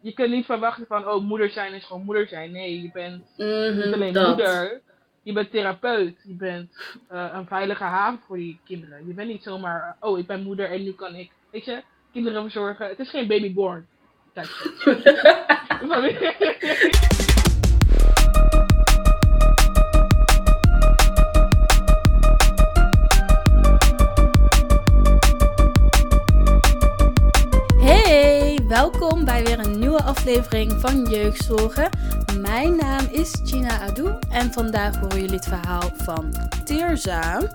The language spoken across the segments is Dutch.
je kunt niet verwachten van, oh, moeder zijn is gewoon moeder zijn. Nee, je bent Mhm, niet alleen dat. moeder, je bent therapeut. Je bent eh, een veilige haven voor die kinderen. Je bent niet zomaar, oh, ik ben moeder en nu kan ik, weet je, kinderen verzorgen. Het is geen babyborn. Kijk. aflevering van Jeugdzorgen. Mijn naam is Gina Adou en vandaag horen jullie het verhaal van Teerza.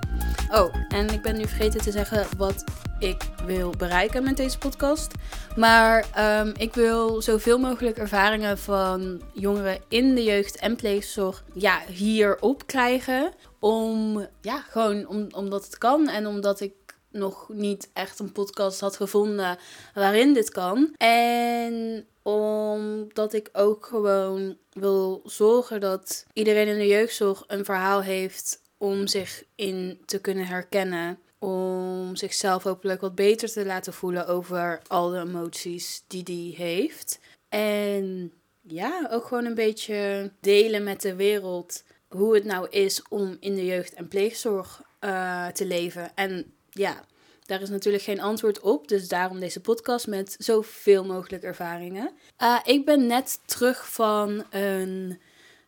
Oh, en ik ben nu vergeten te zeggen wat ik wil bereiken met deze podcast. Maar ehm, ik wil zoveel mogelijk ervaringen van jongeren in de jeugd- en pleegzorg ja, hierop krijgen. Om, ja, gewoon om, omdat het kan en omdat ik nog niet echt een podcast had gevonden waarin dit kan. En omdat ik ook gewoon wil zorgen dat iedereen in de jeugdzorg een verhaal heeft om zich in te kunnen herkennen. Om zichzelf hopelijk wat beter te laten voelen over al de emoties die die heeft. En ja, ook gewoon een beetje delen met de wereld hoe het nou is om in de jeugd- en pleegzorg eh, te leven. En ja, daar is natuurlijk geen antwoord op, dus daarom deze podcast met zoveel mogelijk ervaringen. Uh, ik ben net terug van een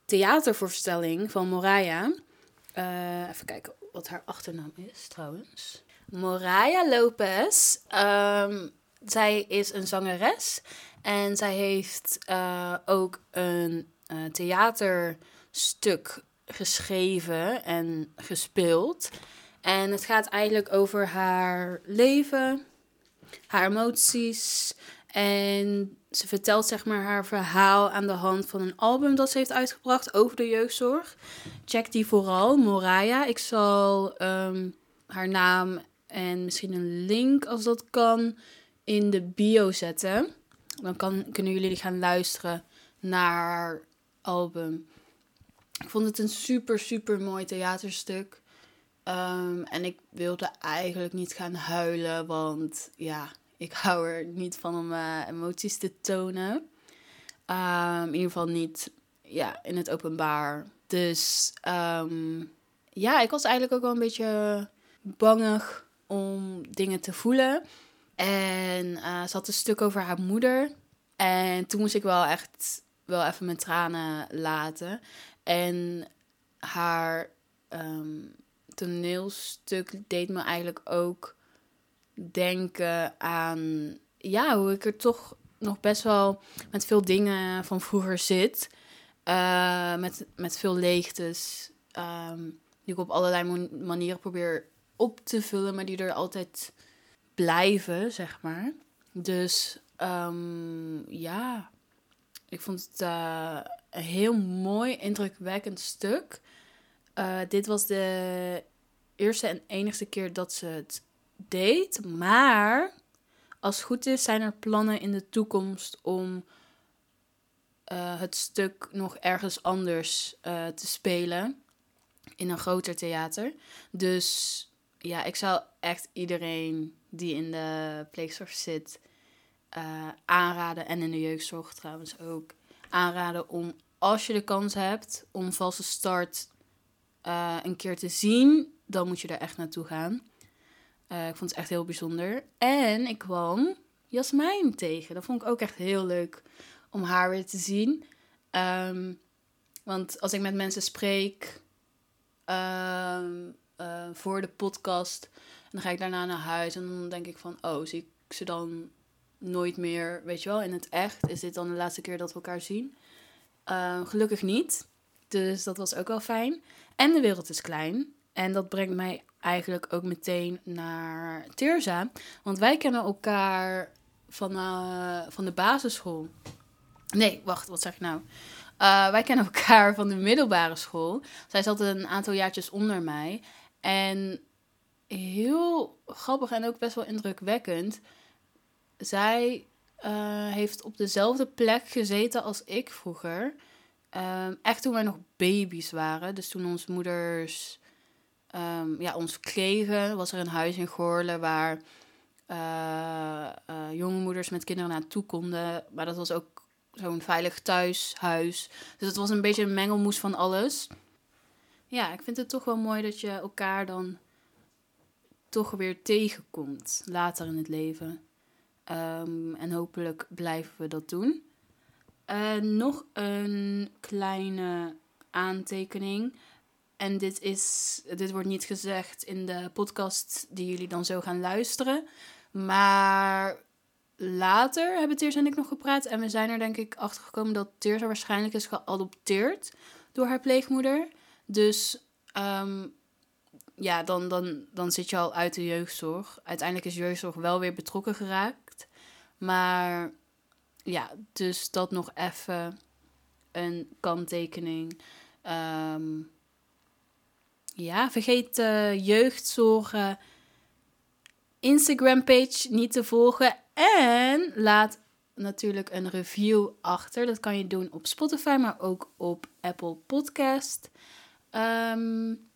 theatervoorstelling van Moraya. Uh, even kijken wat haar achternaam is trouwens. Moraya Lopez. Um, zij is een zangeres en zij heeft uh, ook een theaterstuk geschreven en gespeeld. En het gaat eigenlijk over haar leven, haar emoties. En ze vertelt zeg maar haar verhaal aan de hand van een album dat ze heeft uitgebracht over de jeugdzorg. Check die vooral, Moraya. Ik zal um, haar naam en misschien een link als dat kan in de bio zetten. Dan kan, kunnen jullie gaan luisteren naar haar album. Ik vond het een super, super mooi theaterstuk. Um, en ik wilde eigenlijk niet gaan huilen, want ja, ik hou er niet van om uh, emoties te tonen. Um, in ieder geval niet ja, in het openbaar. Dus um, ja, ik was eigenlijk ook wel een beetje bangig om dingen te voelen. En uh, ze had een stuk over haar moeder. En toen moest ik wel echt wel even mijn tranen laten. En haar toneelstuk deed me eigenlijk ook denken aan ja, hoe ik er toch nog best wel met veel dingen van vroeger zit. Uh, met, met veel leegtes. Um, die ik op allerlei manieren probeer op te vullen, maar die er altijd blijven, zeg maar. Dus um, ja, ik vond het uh, een heel mooi, indrukwekkend stuk. Uh, dit was de eerste en enigste keer dat ze het deed. Maar als het goed is, zijn er plannen in de toekomst om uh, het stuk nog ergens anders uh, te spelen. In een groter theater. Dus ja, ik zou echt iedereen die in de pleegzorg zit aanraden. En in de jeugdzorg trouwens ook. Aanraden om, als je de kans hebt, om valse start uh, een keer te zien, dan moet je er echt naartoe gaan. Uh, ik vond het echt heel bijzonder. En ik kwam Jasmijn tegen. Dat vond ik ook echt heel leuk om haar weer te zien. Um, want als ik met mensen spreek um, uh, voor de podcast, dan ga ik daarna naar huis en dan denk ik van, oh, zie ik ze dan nooit meer, weet je wel, in het echt? Is dit dan de laatste keer dat we elkaar zien? Uh, gelukkig niet. Dus dat was ook wel fijn. En de wereld is klein. En dat brengt mij eigenlijk ook meteen naar Teerza. Want wij kennen elkaar van, uh, van de basisschool. Nee, wacht, wat zeg ik nou? Uh, wij kennen elkaar van de middelbare school. Zij zat een aantal jaartjes onder mij. En heel grappig en ook best wel indrukwekkend. Zij uh, heeft op dezelfde plek gezeten als ik vroeger. Um, echt toen wij nog baby's waren. Dus toen onze moeders um, ja, ons kregen, was er een huis in Goorlen waar uh, uh, jonge moeders met kinderen naartoe konden. Maar dat was ook zo'n veilig thuishuis. Dus het was een beetje een mengelmoes van alles. Ja, ik vind het toch wel mooi dat je elkaar dan toch weer tegenkomt later in het leven. Ehm, en hopelijk blijven we dat doen. Uh, nog een kleine aantekening. En dit, is, dit wordt niet gezegd in de podcast die jullie dan zo gaan luisteren. Maar later hebben Teers en ik nog gepraat. En we zijn er denk ik achter gekomen dat Teers waarschijnlijk is geadopteerd door haar pleegmoeder. Dus um, ja, dan, dan, dan zit je al uit de jeugdzorg. Uiteindelijk is jeugdzorg wel weer betrokken geraakt. Maar ja, dus dat nog even een kanttekening. Um, ja, vergeet uh, jeugdzorgen Instagram page niet te volgen. En laat natuurlijk een review achter. Dat kan je doen op Spotify, maar ook op Apple Podcast. Um,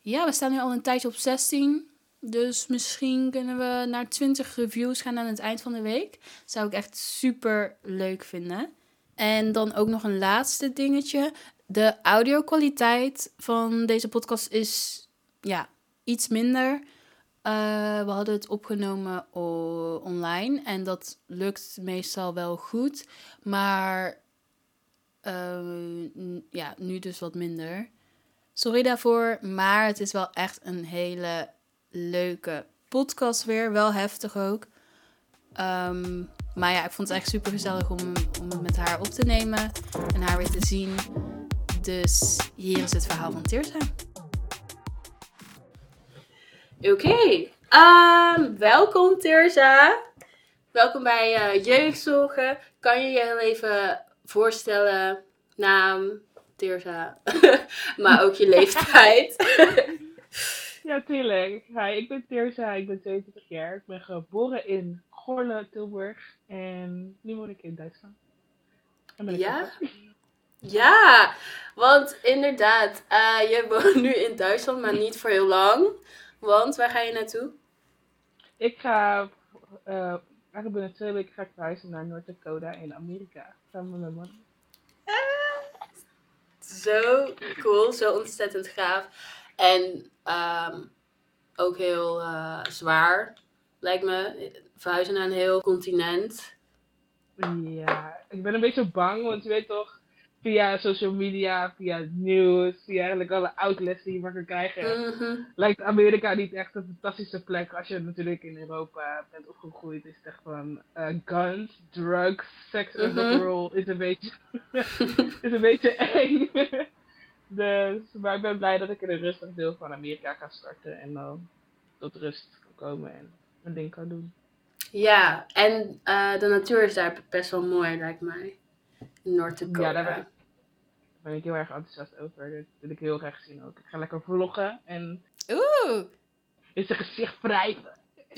ja, we staan nu al een tijdje op 16. Dus misschien kunnen we naar 20 reviews gaan aan het eind van de week. Zou ik echt super leuk vinden. En dan ook nog een laatste dingetje. De audio-kwaliteit van deze podcast is ja, iets minder. Uh, we hadden het opgenomen online en dat lukt meestal wel goed. Maar uh, ja, nu dus wat minder. Sorry daarvoor, maar het is wel echt een hele leuke podcast weer. Wel heftig ook. Um, maar ja, ik vond het echt super gezellig om, om het met haar op te nemen en haar weer te zien. Dus hier is het verhaal van Tirza. Oké, okay. um, welkom Tirza. Welkom bij uh, Jeugdzorgen. Kan je je heel even voorstellen, naam, Tirza, maar ook je leeftijd? Ja, tuurlijk. Hi, ik ben Tirza, ik ben 22 jaar. Ik ben geboren in Gorle, Tilburg. En nu woon ik in Duitsland. En ben ik ja? Ja, want inderdaad, uh, je woont nu in Duitsland, maar niet voor heel lang. Want waar ga je naartoe? Ik ga, uh, eigenlijk binnen twee weken ga ik reizen naar North Dakota in Amerika. Samen met mijn man. Ah, zo cool, zo ontzettend gaaf. En um, ook heel uh, zwaar, lijkt me. Verhuizen naar een heel continent. Ja, ik ben een beetje bang, want je weet toch, via social media, via het nieuws, via eigenlijk alle outlets die je maar kan krijgen, mm lijkt Amerika niet echt een fantastische plek als je natuurlijk in Europa bent opgegroeid. Is het echt van uh, guns, drugs, sex and mm -hmm. is een beetje, is een beetje eng. dus, maar ik ben blij dat ik in een rustig deel van Amerika ga starten en dan tot rust kan komen en een ding kan doen. Ja, en uh, de natuur is daar best wel mooi, lijkt mij. Noord-Dakota. Ja, daar ben, ik heel erg enthousiast over. Dat wil ik heel graag zien ook. Ik ga lekker vloggen en... Oeh! In zijn gezicht wrijven.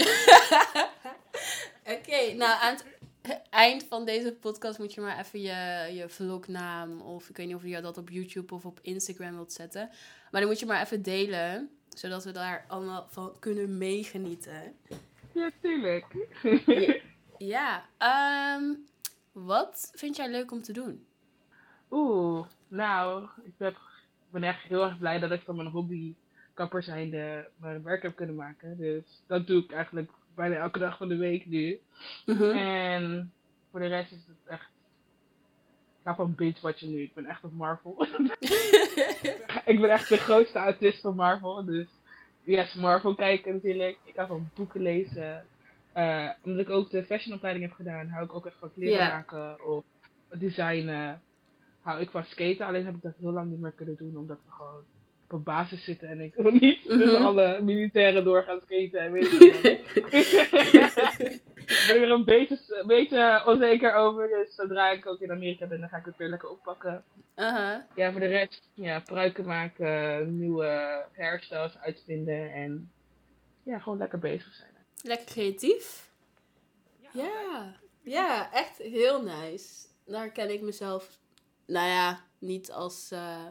Oké, nou aan het eind van deze podcast moet je maar even je, je vlognaam of ik weet niet of je dat op YouTube of op Instagram wilt zetten. Maar dan moet je maar even delen, zodat we daar allemaal van kunnen meegenieten. Ja, tuurlijk. ja, um, wat vind jij leuk om te doen? Oeh, nou, ik ben, ben echt heel erg blij dat ik van mijn hobby kapper zijnde mijn werk heb kunnen maken. Dus dat doe ik eigenlijk bijna elke dag van de week nu. Mhm. En voor de rest is het echt. Ik ga van binge je nu. Ik ben echt op Marvel. ik ben echt de grootste autist van Marvel. Dus yes, Marvel kijken natuurlijk. Ik ga van boeken lezen. Uh, omdat ik ook de fashionopleiding heb gedaan, hou ik ook echt van kleren maken of designen. Hou ik van skaten, alleen heb ik dat heel lang niet meer kunnen doen, omdat we gewoon op een basis zitten en ik wil niet mm -hmm. alle militairen door gaan skaten en weet ik Ik ben er een beetje, een beetje onzeker over, dus zodra ik ook in Amerika ben, dan ga ik het weer lekker oppakken. Uh -huh. Ja, voor de rest, ja, pruiken maken, nieuwe hairstyles uitvinden en ja, gewoon lekker bezig zijn. Lekker creatief. Ja. ja, echt heel nice. Daar ken ik mezelf, nou ja, niet als uh,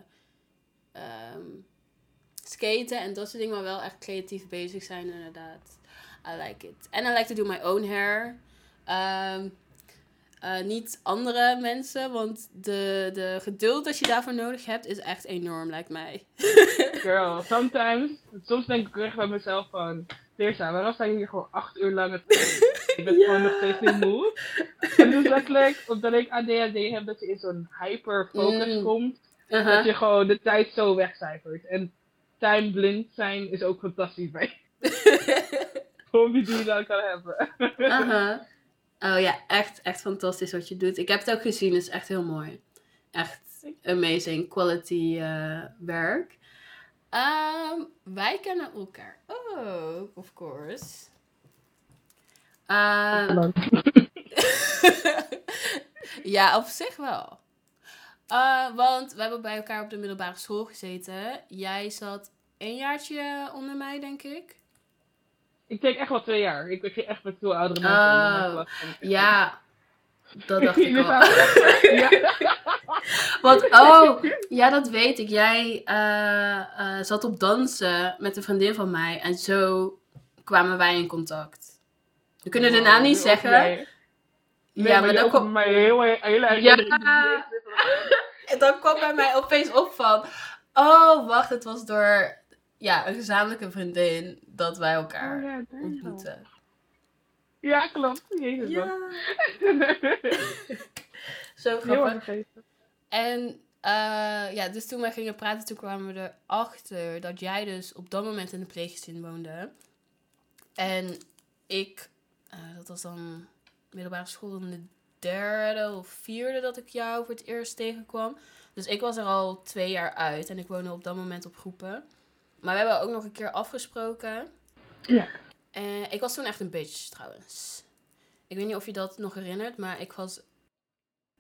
um, skaten en dat soort dingen, maar wel echt creatief bezig zijn inderdaad. I like it. And I like to do my own hair. Um, eh, niet andere mensen. Want de, de geduld dat je daarvoor nodig hebt is echt enorm, lijkt mij. Girl, sometimes, soms denk ik echt bij mezelf van, Teersa, waarom sta je hier gewoon acht uur lang het Ik ben Ja. gewoon nog steeds niet moe. En dus letterlijk, omdat ik ADHD heb, dat je in zo'n hyperfocus Mm. komt, Uh-huh. dat je gewoon de tijd zo wegcijfert. En time blind zijn is ook fantastisch bij wie die dan kan hebben. Aha. Oh ja, echt, echt fantastisch wat je doet. Ik heb het ook gezien, het is echt heel mooi. Echt amazing quality eh, werk. Ehm, wij kennen elkaar ook, of course. Eh, ja, op zich wel. Eh, want we hebben bij elkaar op de middelbare school gezeten. Jij zat een jaartje onder mij, denk ik. Ik denk echt wel twee jaar. Ik ben echt met veel oudere mensen. Oh. Ja, dat dacht ik al. ja. Want, oh, ja, dat weet ik. Jij eh, eh, zat op dansen met een vriendin van mij. En zo kwamen wij in contact. We kunnen de naam niet zeggen. nee. Ja, maar, heel, heel erg Ja. In- dan kwam bij mij opeens op van... Oh, wacht, het was door ja, een gezamenlijke vriendin dat wij elkaar Oh ja, damn. ontmoetten. Ja, klopt. Jezus, Ja, zo grappig. En eh, ja, dus toen wij gingen praten, toen kwamen we erachter dat jij dus op dat moment in een pleeggezin woonde. En ik, eh, dat was dan middelbare school, in de derde of vierde dat ik jou voor het eerst tegenkwam. Dus ik was er al twee jaar uit en ik woonde op dat moment op groepen. Maar we hebben ook nog een keer afgesproken. Ja. En ik was toen echt een bitch trouwens. Ik weet niet of je dat nog herinnert, maar ik was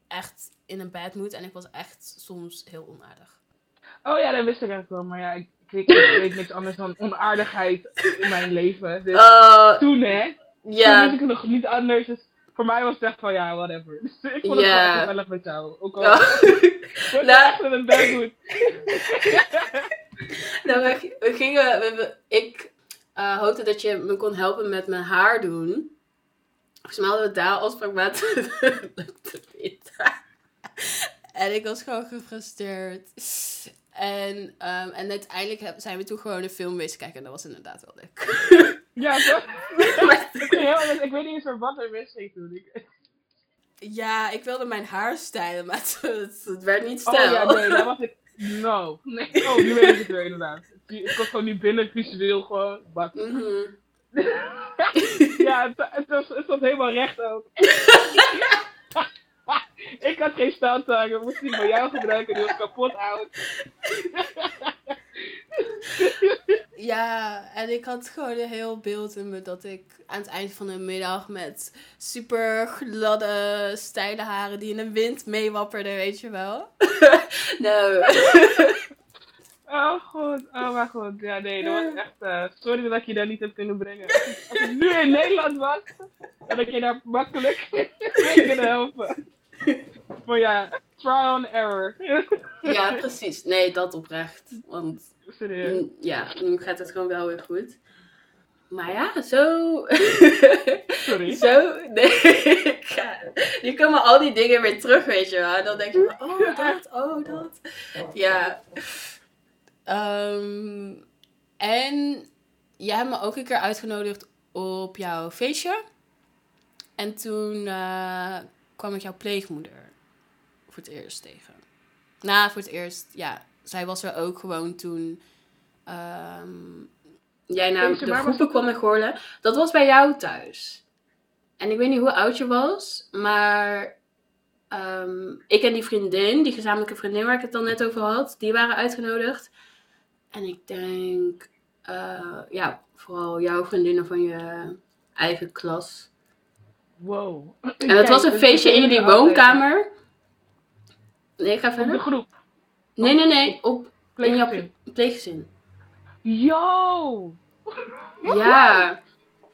echt in een bad mood en ik was echt soms heel onaardig. Oh ja, dat wist ik eigenlijk wel. Maar ja, ik, ik, weet- ik weet niks anders dan onaardigheid in mijn leven. Dus Oh, toen, hè. Toen ja. wist ik nog niet anders. Dus voor mij was het echt van, ja, whatever. Dus ik vond het Ja. wel gezellig met jou. Ook al Oh. Nou. een bad mood. Nou, we, we gingen, we- we- ik eh, hoopte dat je me kon helpen met mijn haar doen. Volgens mij hadden we daar afspraak met. en ik was gewoon gefrustreerd. En, ehm, en uiteindelijk heb- zijn we toen gewoon een film kijken. En dat was inderdaad wel leuk. Ja, toch? Ik, ging heel, ik weet niet eens voor wat er misging toen. Ik, ja, ik wilde mijn haar stijlen, maar het, werd niet oh stijl. ja, nee, dat was ik. No. Nee. Oh, nu weet ik het weer inderdaad. Ik kom gewoon niet binnen visueel gewoon. Wat? Mhm. Ja, het, het, was, het was helemaal recht ook. ik had geen staaltang, ik moest die van jou gebruiken, die was kapot oud. Ja, en ik had gewoon een heel beeld in me dat ik aan het eind van de middag met super gladde, steile haren die in de wind meewapperden, weet je wel. nou, Oh god, oh mijn god. Ja, nee, dat was echt. eh, sorry dat ik je daar niet heb kunnen brengen. Als ik nu in Nederland was, had ik je daar makkelijk mee kunnen helpen. Maar ja, trial and error. ja, precies. Nee, dat oprecht. Want Serieus. ja, nu gaat het gewoon wel weer goed. Maar ja, zo. Sorry. Zo, nee. Nu komen al die dingen weer terug, weet je wel. En dan denk je van, oh dat, oh dat. Ja. Ehm, en jij hebt me ook een keer uitgenodigd op jouw feestje. En toen eh, kwam ik jouw pleegmoeder voor het eerst tegen. Nou, voor het eerst, ja. Zij was er ook gewoon toen ehm, jij naar de groepen kwam in Goorlen. Dat was bij jou thuis. En ik weet niet hoe oud je was, maar ehm, ik en die vriendin, die gezamenlijke vriendin waar ik het dan net over had, die waren uitgenodigd. En ik denk, eh, ja, vooral jouw vriendinnen van je eigen klas. Wow. En het was een feestje in jullie woonkamer. Nee, ik ga Op de verder. groep. Nee, nee, nee, op in jouw Pleeggezin. pleeggezin. Yo! Ja.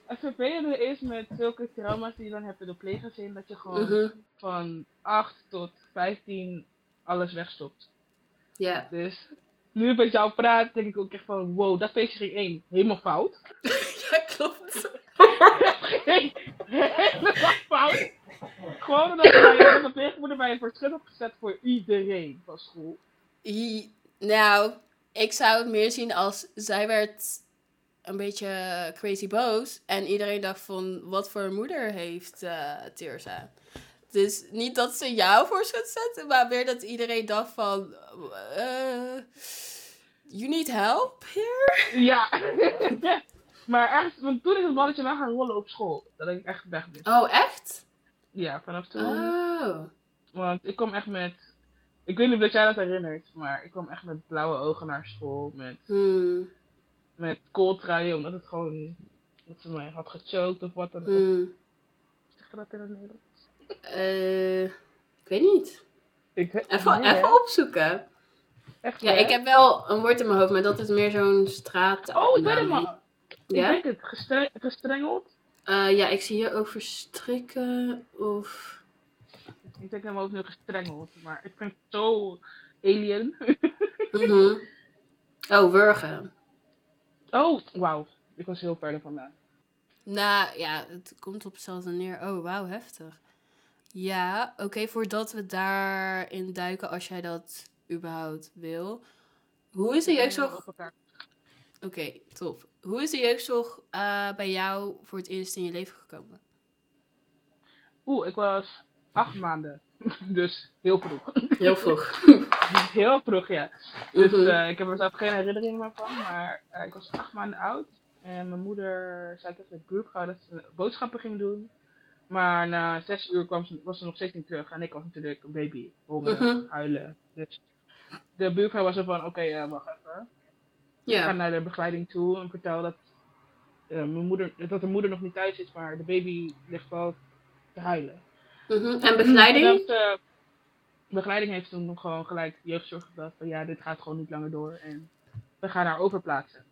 Het vervelende is met zulke trauma's die je dan hebt in de pleeggezin, dat je gewoon mhm, van 8 tot 15 alles wegstopt. Ja. Dus nu ik met jou praat, denk ik ook echt van, wow, dat feestje ging één, helemaal fout. Ja, klopt. Helemaal fout. Gewoon omdat wij- de pleegmoeder bij een verschil had gezet voor iedereen van school. I- Nou, ik zou het meer zien als zij werd een beetje crazy boos. En iedereen dacht van, wat voor moeder heeft eh Tirza? Dus niet dat ze jou voor schut zetten, maar meer dat iedereen dacht van... eh you need help here? Ja. maar echt, want toen is het balletje wel gaan rollen op school. Dat ik echt weg ben. Oh, echt? Ja, vanaf toen. Oh. Want ik kwam echt met. Ik weet niet of jij dat herinnert, maar ik kwam echt met blauwe ogen naar school. Met, Hmm. met kooltruien, omdat het gewoon. Dat ze mij had gechoked of wat dan ook. Hmm. Zeg je dat in het Nederlands? Eh, ik weet niet. Ik, Even, Nee, even opzoeken. Echt, Ja, hè? ik heb wel een woord in mijn hoofd, maar dat is meer zo'n straat. Oh, ik weet het Ik Ja? denk het. Gestre- gestrengeld. Eh, ja, ik zie hier ook verstrikken of... Ik denk helemaal nu gestrengeld. Maar ik vind het zo alien. Mhm. Oh, wurgen. oh, wauw. Ik was heel verder vandaan. Nou, ja, het komt op hetzelfde neer. Oh, wauw, heftig. Ja, oké, voordat we daarin duiken, als jij dat überhaupt wil. Hoe is jeugdzorg... Op elkaar. Oké, top. Hoe is de jeugdzorg eh, bij jou voor het eerst in je leven gekomen? Oeh, ik was acht maanden. Dus heel vroeg. Heel vroeg. heel vroeg, ja. Dus Mhm. eh, ik heb er zelf geen herinneringen meer van. Maar eh, ik was acht maanden oud. En mijn moeder zei tegen de buurvrouw dat ze boodschappen ging doen. Maar na zes uur kwam ze, was ze nog steeds niet terug. En ik was natuurlijk een baby. Hongeren, Mhm. huilen. Dus de buurvrouw was er van, oké, eh, wacht even. Ik ga Ja. naar de begeleiding toe en vertel dat, eh, mijn moeder, dat de moeder nog niet thuis is. Maar de baby ligt wel te huilen. Mhm. En begeleiding? Dat, eh, begeleiding heeft toen nog gewoon gelijk jeugdzorg gebeld van ja, dit gaat gewoon niet langer door en we gaan haar overplaatsen.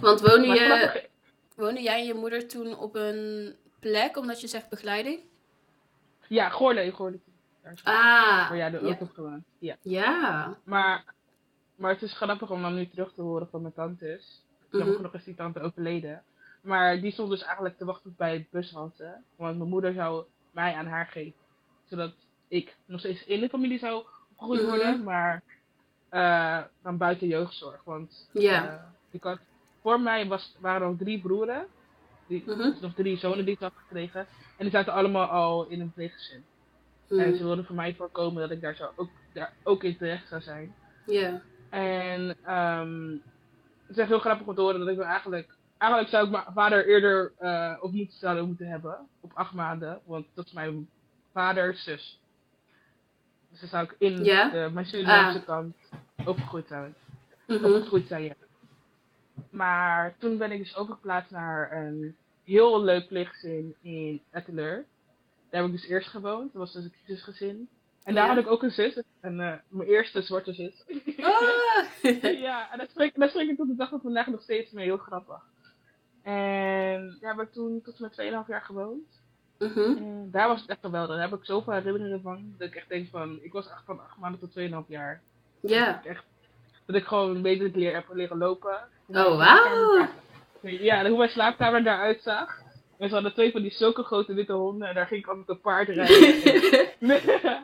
Want woonde, Maar je, gelukkig- woonde jij en je moeder toen op een plek, omdat je zegt begeleiding? ja, Goorle, Goorle. Ah, waar jij er ja. ook op gewoond. Ja. Ja. Maar, maar het is grappig om dan nu terug te horen van mijn tantes. Mhm. Jammer genoeg is die tante overleden. Maar die stond dus eigenlijk te wachten bij het bushalte. Want mijn moeder zou mij aan haar geven. Zodat ik nog steeds in de familie zou opgegroeid Mhm. worden. Maar eh, dan buiten jeugdzorg. Want eh, ik had, voor mij was, waren er drie broeren. Die, Mhm. dus nog drie zonen die ik had gekregen. En die zaten allemaal al in een pleeggezin. En Mhm. ze wilden voor mij voorkomen dat ik daar, zou, ook, daar ook in terecht zou zijn. Ja. En ehm, het is echt heel grappig om te horen dat ik dan eigenlijk... Eigenlijk zou ik mijn vader eerder eh opnieuw zouden moeten hebben. Op acht maanden. Want dat is mijn vaders zus. Dus dan zou ik in de, mijn Surinaamse Ah. kant opgegroeid zijn. Mhm. Opgegroeid zijn, ja. Maar toen ben ik dus overgeplaatst naar een heel leuk pleeggezin in Etteleur. Daar heb ik dus eerst gewoond. Dat was dus een crisisgezin. En daar Ja. had ik ook een zus. En, eh, mijn eerste zwarte zus. Ah. ja, en daar spreek, daar spreek ik tot de dag van vandaag nog steeds mee. Heel grappig. En daar heb ik toen tot en met 2,5 jaar gewoond. Mhm. En daar was het echt geweldig. Daar heb ik zoveel herinneringen van. Dat ik echt denk van, ik was echt van 8 maanden tot 2,5 jaar. Ja. Dat ik, echt, dat ik gewoon beetje leer, heb leren lopen. Oh, mijn wauw. Ja, hoe mijn slaapkamer eruit zag. En ze hadden twee van die zulke grote witte honden. En daar ging ik altijd op paard rijden.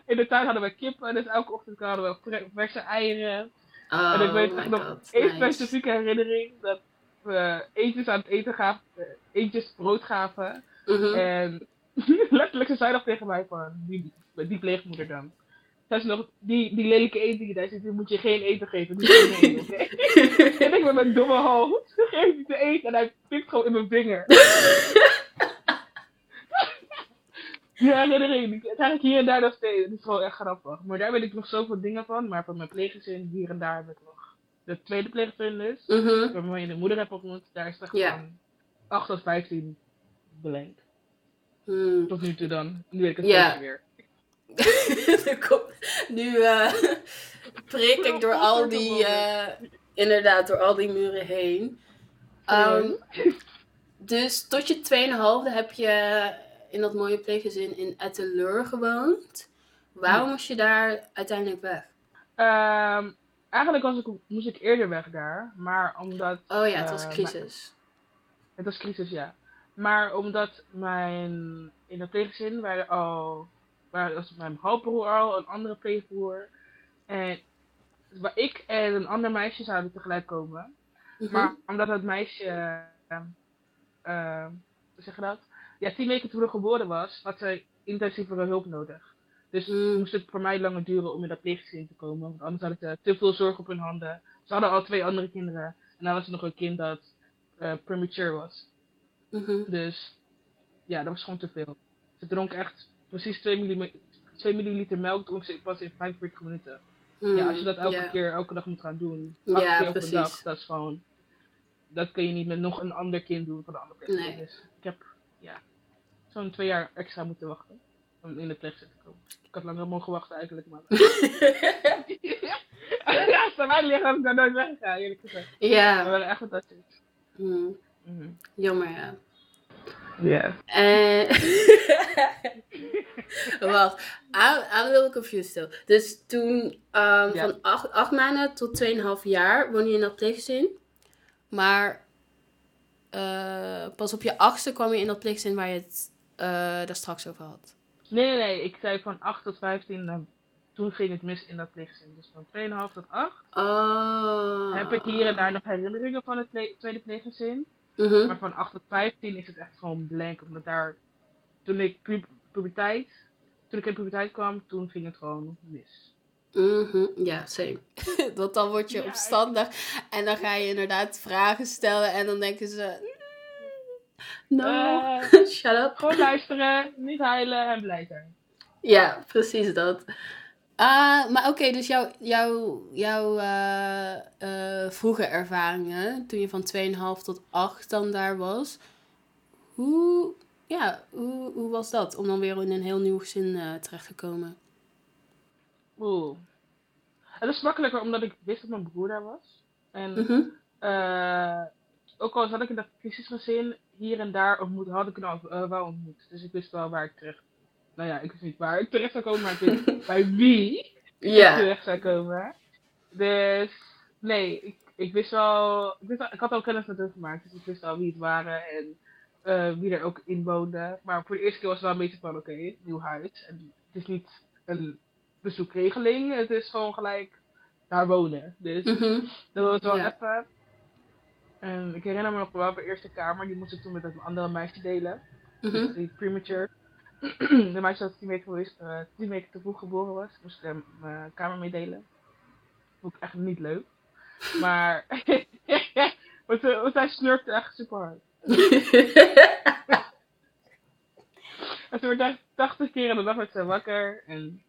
In de tuin hadden we kippen. Dus elke ochtend hadden we verse eieren. Oh, en ik weet my echt nog één specifieke herinnering. Dat we eentjes aan het eten gaven. eh, Eentjes brood gaven. Mhm. En letterlijk ze zei nog tegen mij van, die, die pleegmoeder dan. Ze nog, die, die lelijke eten die daar zit, die moet je geen eten geven. Moet je niet eten, en ik met mijn domme hoofd, geef die te eten en hij pikt gewoon in mijn vinger. Die herinnering, het eigenlijk hier en daar nog steeds. Het is gewoon echt grappig. Maar daar weet ik nog zoveel dingen van. Maar van mijn pleeggezin, hier en daar heb ik nog de tweede pleeggezin dus. Mhm. Waarmee je de moeder hebt ontmoet. Daar is echt Ja. van 8 tot 15 belenkt. Hmm. Tot nu toe dan. Nu weet ik het Ja. steeds weer. Er nu eh, prik ik door al die, eh, inderdaad, door al die muren heen. Ehm, dus tot je 2,5 heb je in dat mooie pleeggezin in Etteleur gewoond. Waarom moest je daar uiteindelijk weg? Ehm, eigenlijk was ik, moest ik eerder weg daar. Maar omdat... Oh ja, het was eh, crisis. Het was crisis, ja. Maar omdat mijn, in dat pleeggezin waren al, waar was mijn halfbroer al, een andere pleegbroer. En waar ik en een ander meisje zouden tegelijk komen. Mhm. Maar omdat dat meisje, eh, hoe zeg je dat? Ja, tien weken toen ze geboren was, had zij intensievere hulp nodig. Dus Mm. moest het voor mij langer duren om in dat pleeggezin te komen. Want anders hadden ze te veel zorg op hun handen. Ze hadden al twee andere kinderen. En dan was er nog een kind dat eh, premature was. Mhm. Dus ja, dat was gewoon te veel. Ze dronk echt precies 2 milliliter, 2 milliliter melk dronk ze pas in 45 minuten. Ja, als je dat elke Mm, keer, elke dag moet gaan doen, Ja, op precies. een dag, dat is gewoon, dat kun je niet met nog een ander kind doen van de andere plek. Nee. Dus ik heb, ja, zo'n twee jaar extra moeten wachten om in de pleegzin te komen. Ik had langer mogen wachten eigenlijk, maar... ja, als het aan mij ligt, had ik daar nooit weggegaan, eerlijk gezegd. Ja. wel echt wat dat is. Mm, Mhm. jammer, ja. Ja. En... Wacht, I'm, I'm a little confused still. Dus toen, ehm, Ja. van acht, acht maanden tot 2,5 jaar woon je in dat pleeggezin. Maar eh, pas op je achtste kwam je in dat pleeggezin waar je het eh, daar straks over had. Nee, nee, nee, ik zei van 8 tot 15, dan, toen ging het mis in dat pleegzin. Dus van 2,5 tot 8 Oh. heb ik hier en daar nog herinneringen van het ple- tweede pleeggezin. Mhm. Maar van 8 tot 15 is het echt gewoon blank. Omdat daar, toen ik pu puberteit, toen ik in puberteit kwam, toen ging het gewoon mis. Mhm, Ja, same. Want dan word je Ja, opstandig en dan ga je inderdaad vragen stellen en dan denken ze... "Mm, No, Eh, shut up. gewoon luisteren, niet huilen en blij zijn. Ja, precies dat. Ah, maar oké, dus jouw, jouw, jouw eh, eh, vroege ervaringen, toen je van 2,5 tot 8 dan daar was, hoe, ja, hoe, hoe was dat om dan weer in een heel nieuw gezin terecht te komen? Oeh. Het is makkelijker omdat ik wist dat mijn broer daar was. En Mhm. ook al zat ik in dat crisisgezin, hier en daar ontmoet, had ik al eh, wel ontmoet. Dus ik wist wel waar ik terecht... Nou ja, ik wist niet waar ik terecht zou komen, maar ik wist bij wie ik Ja. terecht zou komen. Dus nee, ik, ik wist wel, ik, wist wel- ik had al kennis met hun gemaakt, dus ik wist al wie het waren en eh, wie er ook in woonde. Maar voor de eerste keer was het wel een beetje van, oké, nieuw huis. En het is niet een bezoekregeling, het is gewoon gelijk daar wonen. Dus Mhm. dat was wel Ja. even. En ik herinner me nog wel de eerste kamer, die moest ik toen met een andere meisje delen. Mhm. Die premature. de meisje dat tien weken, geweest, eh, tien weken te vroeg geboren was, moest ik hem mijn kamer meedelen. Vond ik echt niet leuk. Maar, want, eh, want hij snurkte echt super hard. En ze werd echt 80 keer in de dag werd ze wakker. En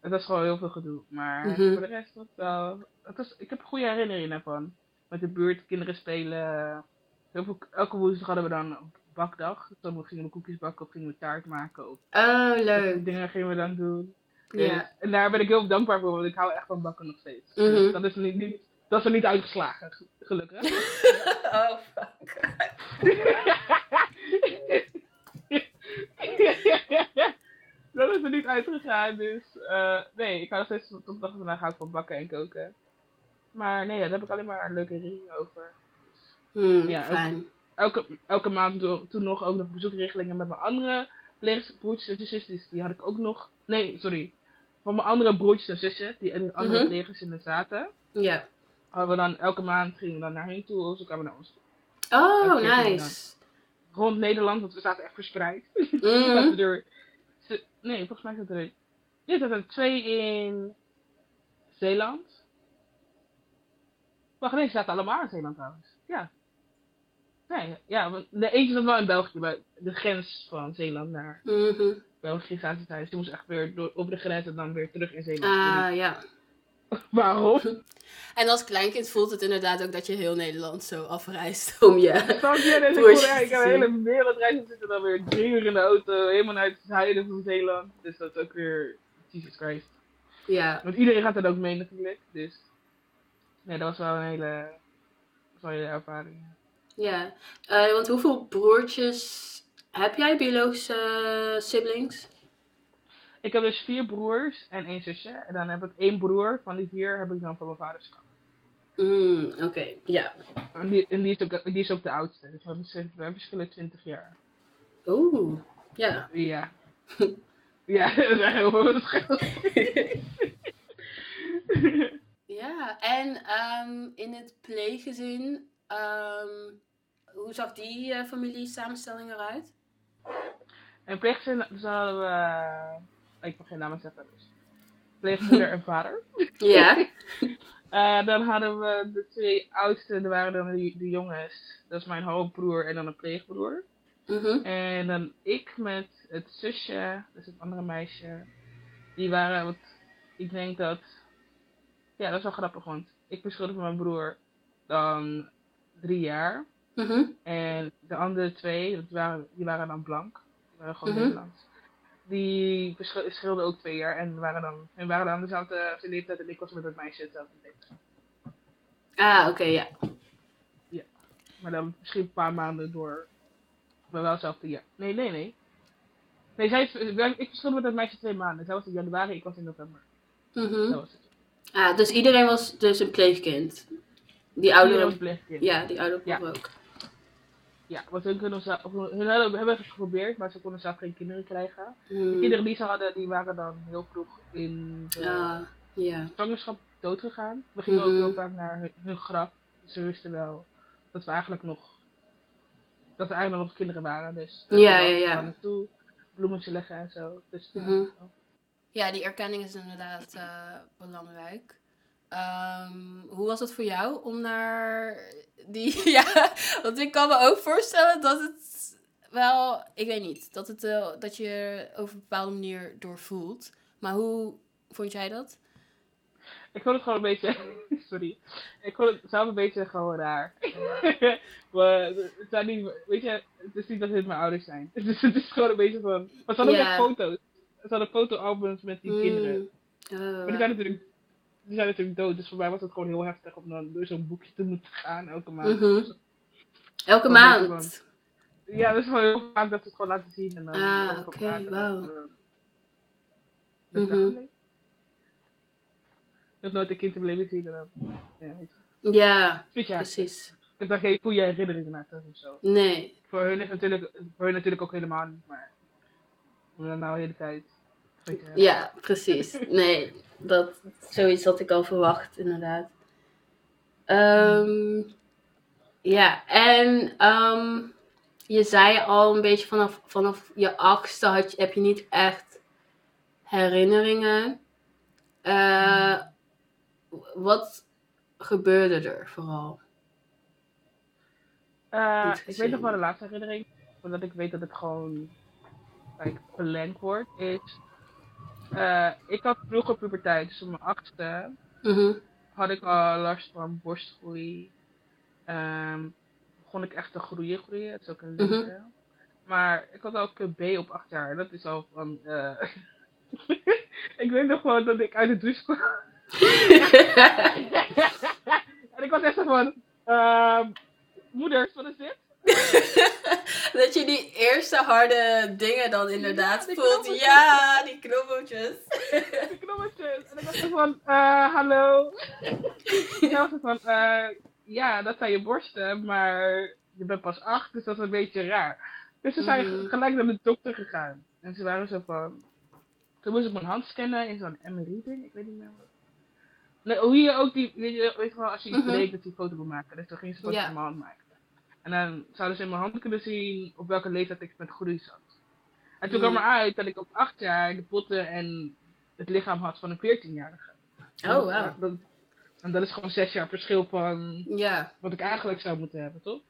het was gewoon heel veel gedoe. Maar Mhm. voor de rest was wel... Het was, ik heb goede herinneringen van. Met de buurt, kinderen spelen. Veel, elke woensdag hadden we dan een bakdag. Dus dan gingen we koekjes bakken of gingen we taart maken. Of Oh, leuk. dingen gingen we dan doen. Dus- Ja. En daar ben ik heel dankbaar voor, want ik hou echt van bakken nog steeds. Mhm. Dus dat is niet, niet, dat is er niet uitgeslagen, ge- gelukkig. Oh, fuck. dat is er niet uitgegaan, dus eh, nee, ik hou nog steeds tot de dag vandaag van bakken en koken. Maar nee, daar heb ik alleen maar leuke herinneringen over. Hmm, Ja, fijn. Elke, elke maand toen nog ook nog bezoekregelingen met mijn andere pleegbroertjes en zusjes, die had ik ook nog. Nee, sorry. Van mijn andere broertjes en zussen, die in andere Mhm. pleeggezinnen zaten. Ja. Hadden we dan elke maand gingen we dan naar hen toe, ze kwamen naar ons toe. Oh, nice. Rond Nederland, want we zaten echt verspreid. Zaten er, nee, volgens mij zaten er, ja, zaten er twee in Zeeland. Wacht, nee, ze zaten allemaal in Zeeland trouwens. Ja. Nee, ja, want de eentje zat wel in België, bij de grens van Zeeland naar Mhm. België zaten zij. Dus die moest echt weer door, over de grens en dan weer terug in Zeeland. Ah, ja. Waarom? En als kleinkind voelt het inderdaad ook dat je heel Nederland zo afreist om je... Snap je? Dus ik, heb een hele wereldreis. We zitten dan weer drie uur in de auto, helemaal naar het zuiden van Zeeland. Dus dat is ook weer, Jesus Christ. Ja. Want iedereen gaat er ook mee natuurlijk. Dus nee, dat was wel een hele, hele ervaring. Ja. Eh, want hoeveel broertjes heb jij, biologische siblings? Ik heb dus vier broers en één zusje. En dan heb ik één broer. Van die vier heb ik dan van mijn vaders kant. Mm, Oké, ja. En die, en die, is ook, die is ook de oudste. Dus we hebben- we verschillen 20 jaar. Oeh, ja. Ja. ja, dat is echt heel veel. Ja, en ehm, in het pleeggezin, ehm, hoe zag die eh, familiesamenstelling eruit? En pleegzin, dus dan hadden we... eh, ik mag geen namen zeggen, dus. Pleegmoeder en vader. Ja. Eh, dan hadden we de twee oudste, dat waren dan de, de jongens. Dat is mijn halfbroer en dan een pleegbroer. Mhm. En dan ik met het zusje, dus het andere meisje. Die waren, wat, ik denk dat, ja dat is wel grappig, want ik verschilde van mijn broer dan drie jaar. Mhm. En de andere twee, dat waren, die waren dan blank. Die waren gewoon Mhm. Nederlands. Die verschil- verschilden ook twee jaar en waren dan, en waren dan dezelfde leeftijd en ik was met het meisje hetzelfde leeftijd. Ah, oké, ja. Maar dan misschien een paar maanden door. Maar wel hetzelfde jaar. Nee, nee, nee. Nee, zij, ik verschilde met dat meisje twee maanden. Zij was in januari, ik was in november. Mhm. Dat was het. Ah, dus iedereen was dus een pleegkind. Die Iedereen oudere, was pleegkind. ja, die oudere Ja. ook. Ja, want hun, kunnen zelf, hun hebben, hebben het geprobeerd, maar ze konden zelf geen kinderen krijgen. De Hmm. kinderen die ze hadden, die waren dan heel vroeg in de Ah, ja. zwangerschap doodgegaan. We gingen ook heel vaak naar hun, hun graf. Ze wisten wel dat we eigenlijk nog, dat er eigenlijk nog kinderen waren. Dus Ja, ja, ja. Bloemetjes leggen en zo. Dus Mhm. Ja, die erkenning is inderdaad eh, belangrijk. Ehm, hoe was het voor jou om naar die. ja, want ik kan me ook voorstellen dat het wel. Ik weet niet. Dat, het, eh, dat je er over een bepaalde manier door voelt. Maar hoe vond jij dat? Ik vond het gewoon een beetje. Sorry. Ik vond het zelf een beetje gewoon raar. maar het zijn niet. Weet je, het is niet dat dit mijn ouders zijn. Dus het is gewoon een beetje van. Maar hadden ook Ja. echt foto's. Ze hadden fotoalbums met die kinderen. Mm, Maar oh, die zijn natuurlijk. Die zijn natuurlijk dood. Dus voor mij was het gewoon heel heftig om dan door zo'n boekje te moeten gaan elke maand. Mhm. Elke maand. Ja, dat is gewoon heel vaak dat ze het gewoon laten zien. En dan Ah, oké, praten. wauw. Dus, eh, Mhm. Ik heb nooit een kind in mijn leven gezien. En dan, ja. Ja, precies. Ik heb daar geen goede herinneringen aan of zo. Nee. Voor hun, is natuurlijk, voor hun natuurlijk ook helemaal niet, maar. Om dan nou de hele tijd. Ja, precies. Nee, dat, zoiets had ik al verwacht, inderdaad. Ehm, ja, en ehm, je zei al een beetje vanaf, vanaf je achtste had heb je niet echt herinneringen. Eh, wat gebeurde er vooral? Eh, ik weet nog wel de laatste herinnering. Omdat ik weet dat het gewoon. Like, beland wordt. Is. eh, ik had vroeger puberteit, dus op mijn achtste. Mhm, had ik al last van borstgroei. Ehm, begon ik echt te groeien, groeien. Het is ook een Mhm. lengte. Maar ik had ook een B op acht jaar. Dat is al van... eh, ik weet nog gewoon dat ik uit de douche kwam. en ik was echt zo van... ehm moeder, wat is dit? dat je die eerste harde dingen dan inderdaad Ja, die voelt. knobbeltjes. Ja, die knobbeltjes. De knoppertjes. En ik was zo van... eh, hallo? en dan was het van... eh, ja, dat zijn je borsten, maar je bent pas acht, dus dat is een beetje raar. Dus ze zijn Mhm. gelijk naar de dokter gegaan. En ze waren zo van... Toen moest ik mijn hand scannen in zo'n MRI-ding, ik weet niet meer wat. Nee, hoe je ook die, weet je, weet je wel, als je iets Mhm. breekt, dat een foto wil maken. Dus toen ging ze foto van mijn hand maken. En dan zouden ze in mijn hand kunnen zien op welke leeftijd ik met groei zat. En toen Mhm. kwam eruit dat ik op acht jaar de botten en het lichaam had van een 14-jarige. Oh. Dat- En dat is gewoon zes jaar verschil van Ja. wat ik eigenlijk zou moeten hebben, toch?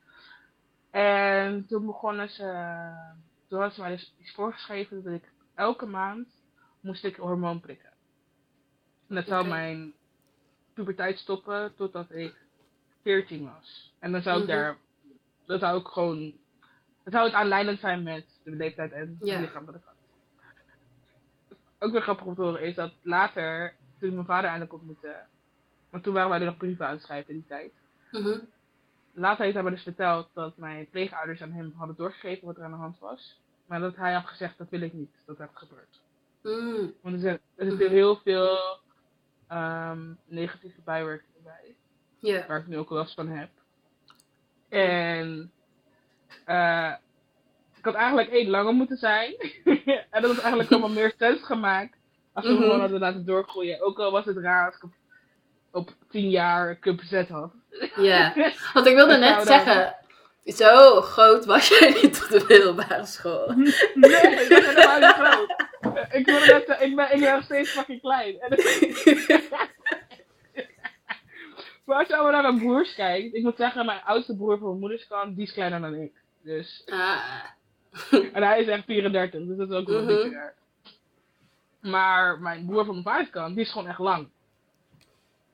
En toen begonnen ze, toen hadden ze mij dus iets voorgeschreven dat ik elke maand moest ik hormoon prikken. En dat zou mijn puberteit stoppen totdat ik 14 was. En dan zou ik Mhm. daar, dat zou ik gewoon, dat zou het aanleidend zijn met de leeftijd en Ja. het lichaam dat ik had. Ook weer grappig om te horen is dat later, toen ik mijn vader eindelijk ontmoette, want toen waren wij er nog brieven aan het schrijven in die tijd. Mhm. Later heeft hij me dus verteld dat mijn pleegouders aan hem hadden doorgegeven wat er aan de hand was. Maar dat hij had gezegd, dat wil ik niet, dat dat gebeurt. Mm. Want er zit, er zit heel veel ehm, negatieve bijwerkingen bij. Waar ik nu ook last van heb. En eh, ik had eigenlijk één langer moeten zijn. en dat had eigenlijk allemaal meer sens gemaakt als we Mhm. gewoon hadden laten doorgroeien. Ook al was het raar als ik op, op 10 jaar cup Z had. Ja. Want ik wilde net zeggen, zo groot was jij niet op de middelbare school. Nee, ik ben helemaal niet groot. Ik, net ben, ik ben nog steeds fucking klein. En maar als je allemaal naar mijn broers kijkt, ik moet zeggen, mijn oudste broer van mijn moeders kant, die is kleiner dan ik. Dus Ah. En hij is echt 34, dus dat is ook wel een Mhm. beetje raar. Maar mijn broer van mijn vaders kant, die is gewoon echt lang.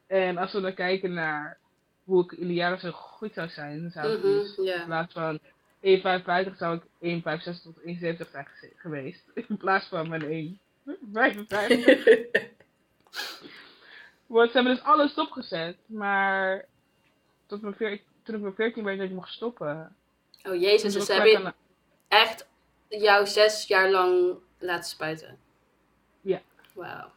En als we dan kijken naar hoe ik in de jaren zo goed zou zijn, dan zou ik Mhm, dus in plaats van 1,55 zou ik 1,65 tot 1,70 zijn geweest. In plaats van mijn 1,55. Ze hebben dus alles stopgezet, maar tot mijn veer- toen ik mijn 14 werd dat ik mocht stoppen. Oh jezus, dus was ze ik hebben echt jou zes jaar lang laten spuiten? Ja. Wauw.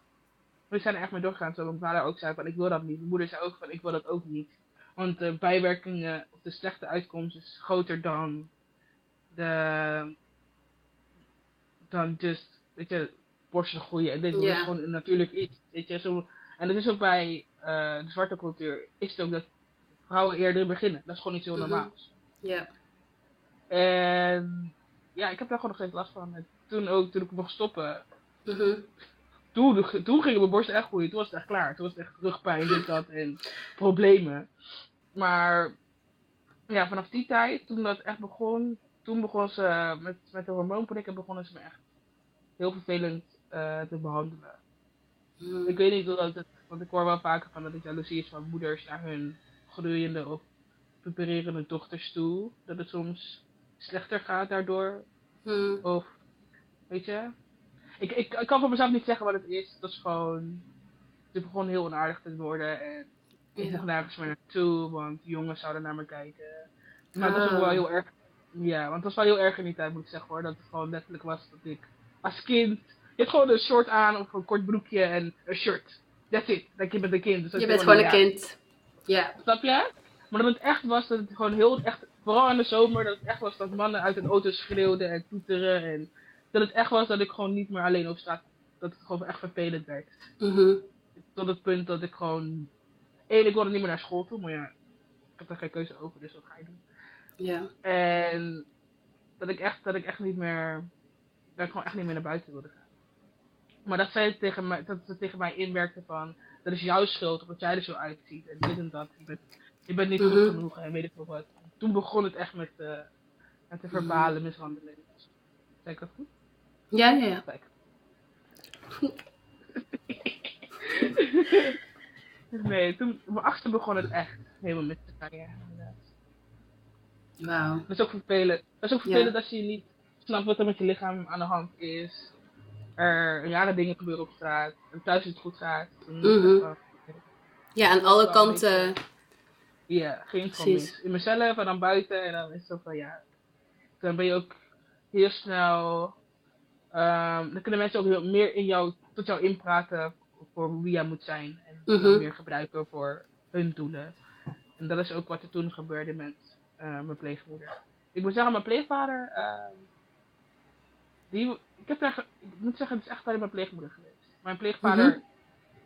We zijn er echt mee doorgegaan. Zoals mijn vader ook zei van ik wil dat niet. Mijn moeder zei ook van ik wil dat ook niet. Want de bijwerkingen of de slechte uitkomst is groter dan de dan just weet je borsten groeien. En dit is gewoon een natuurlijk iets. Weet je, zo, en dat is ook bij eh, de zwarte cultuur is het ook dat vrouwen eerder beginnen. Dat is gewoon iets heel Mhm. normaals. Ja. En ja, ik heb daar gewoon nog steeds last van. En toen ook, toen ik mocht stoppen, Mhm. toen, toen gingen mijn borsten echt groeien. Toen was het echt klaar. Toen was het echt rugpijn, dit, dat en problemen. Maar ja, vanaf die tijd, toen dat echt begon, toen begon ze met, met de hormoonprikken begonnen ze me echt heel vervelend eh, te behandelen. Mhm. Ik weet niet dat het, want ik hoor wel vaker van dat het jaloezie is van moeders naar hun groeiende of pubererende dochters toe. Dat het soms slechter gaat daardoor. Mhm. Of, weet je? Ik, ik, ik kan voor mezelf niet zeggen wat het is. Dat is gewoon, het begon heel onaardig te worden. En ik mocht nergens meer naartoe, want jongens zouden naar me kijken. Maar het was ook Ah. wel heel erg, ja, want het was wel heel erg in die tijd moet ik zeggen hoor. Dat het gewoon letterlijk was dat ik als kind, hebt gewoon een short aan of een kort broekje en een shirt. That's it. Dat je bent een kind. Dus Je bent gewoon een kind. Ja. Snap je? Maar dat het echt was dat het gewoon heel echt, vooral in de zomer, dat het echt was dat mannen uit een auto schreeuwden en toeteren. En dat het echt was dat ik gewoon niet meer alleen op straat, dat het gewoon echt vervelend werd. Mhm. Tot het punt dat ik gewoon, één, ik wilde niet meer naar school toe, maar ja, ik heb daar geen keuze over, dus wat ga je doen? Ja. En dat ik echt, dat ik echt niet meer, dat ik gewoon echt niet meer naar buiten wilde gaan. Maar dat zij tegen mij, dat ze tegen mij inwerkte van, dat is jouw schuld, omdat jij er zo uitziet en dit en dat. Je bent, je bent niet Mhm. goed genoeg en weet ik veel wat. Toen begon het echt met, eh met de verbale mishandeling. Zeg ik dat goed? Ja, ja, ja. Kijk. nee, toen, mijn achtste begon het echt helemaal mis te gaan, ja, inderdaad. Wauw. Dat is ook vervelend. Dat is ook Ja. vervelend als je niet snapt wat er met je lichaam aan de hand is. Er rare dingen gebeuren op straat. En thuis het goed gaat. Is Mhm. Ja, aan alle kanten. Ja, Precies. mis. In mezelf en dan buiten. En dan is het zo van ja. Dan ben je ook heel snel. ehm, dan kunnen mensen ook heel meer in jou, tot jou inpraten voor wie jij moet zijn. En Mhm. meer gebruiken voor hun doelen. En dat is ook wat er toen gebeurde met eh, mijn pleegmoeder. Ik moet zeggen, mijn pleegvader. ehm, die, ik, heb daar, ik moet zeggen, het is echt alleen mijn pleegmoeder geweest. Mijn pleegvader. Mhm.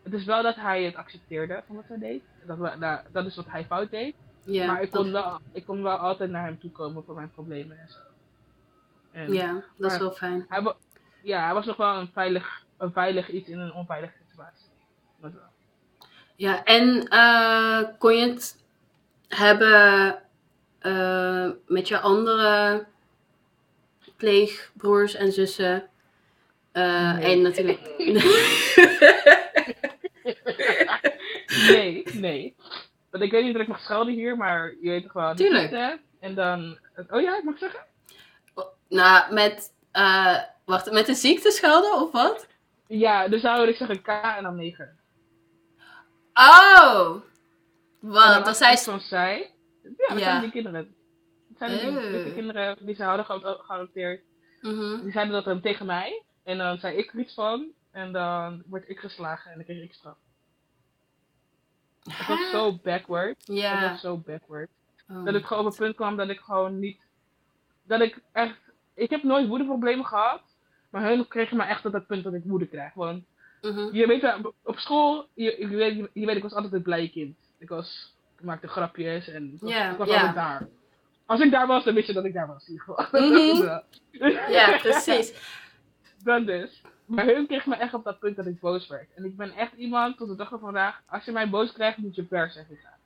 Het is wel dat hij het accepteerde van wat zij deed. Dat, we, nou, dat is wat hij fout deed. Maar ik dat- kon, wel, ik kon wel altijd naar hem toe komen voor mijn problemen en zo. En Ja, dat is wel fijn. hij, ja, hij was nog wel een veilig, een veilig iets in een onveilige situatie. Dat wel. Ja, en eh, kon je het hebben eh, met je andere pleegbroers en zussen? Eh, Nee. En natuurlijk. nee, nee. Want ik weet niet of ik mag schelden hier, maar je weet toch wel. Tuurlijk. ziekte. En dan. Oh ja, ik mag zeggen? nou, met. eh, wacht, met de ziekte schelden of wat? Ja, dus zou ik zeggen K en dan 9. Oh! Wat? het ze. van zij. Ja, dat Ja. zijn die kinderen. Dat zijn die kinderen die ze hadden ge- geadopteerd. Mhm. Die zeiden dat dan tegen mij. En dan zei ik er iets van. En dan werd ik geslagen en dan kreeg ik straf. Het was zo backward. Het Ja. was zo backward. Oh. Dat ik gewoon op het punt kwam dat ik gewoon niet. Dat ik echt. Ik heb nooit woedeproblemen gehad. Maar hun kregen me echt tot het punt dat ik woede krijg. Want Mhm. je weet wel, op school, je, je, weet, je weet, ik was altijd het blije kind. Ik was, ik maakte grapjes en ik was, ik altijd daar. Als ik daar was, dan wist je dat ik daar was. in ieder geval. Mhm. Ja. Ja, precies. Dat dus. Maar hun kreeg me echt op dat punt dat ik boos werd. En ik ben echt iemand, tot de dag van vandaag, als je mij boos krijgt, moet je per zeggen gaan.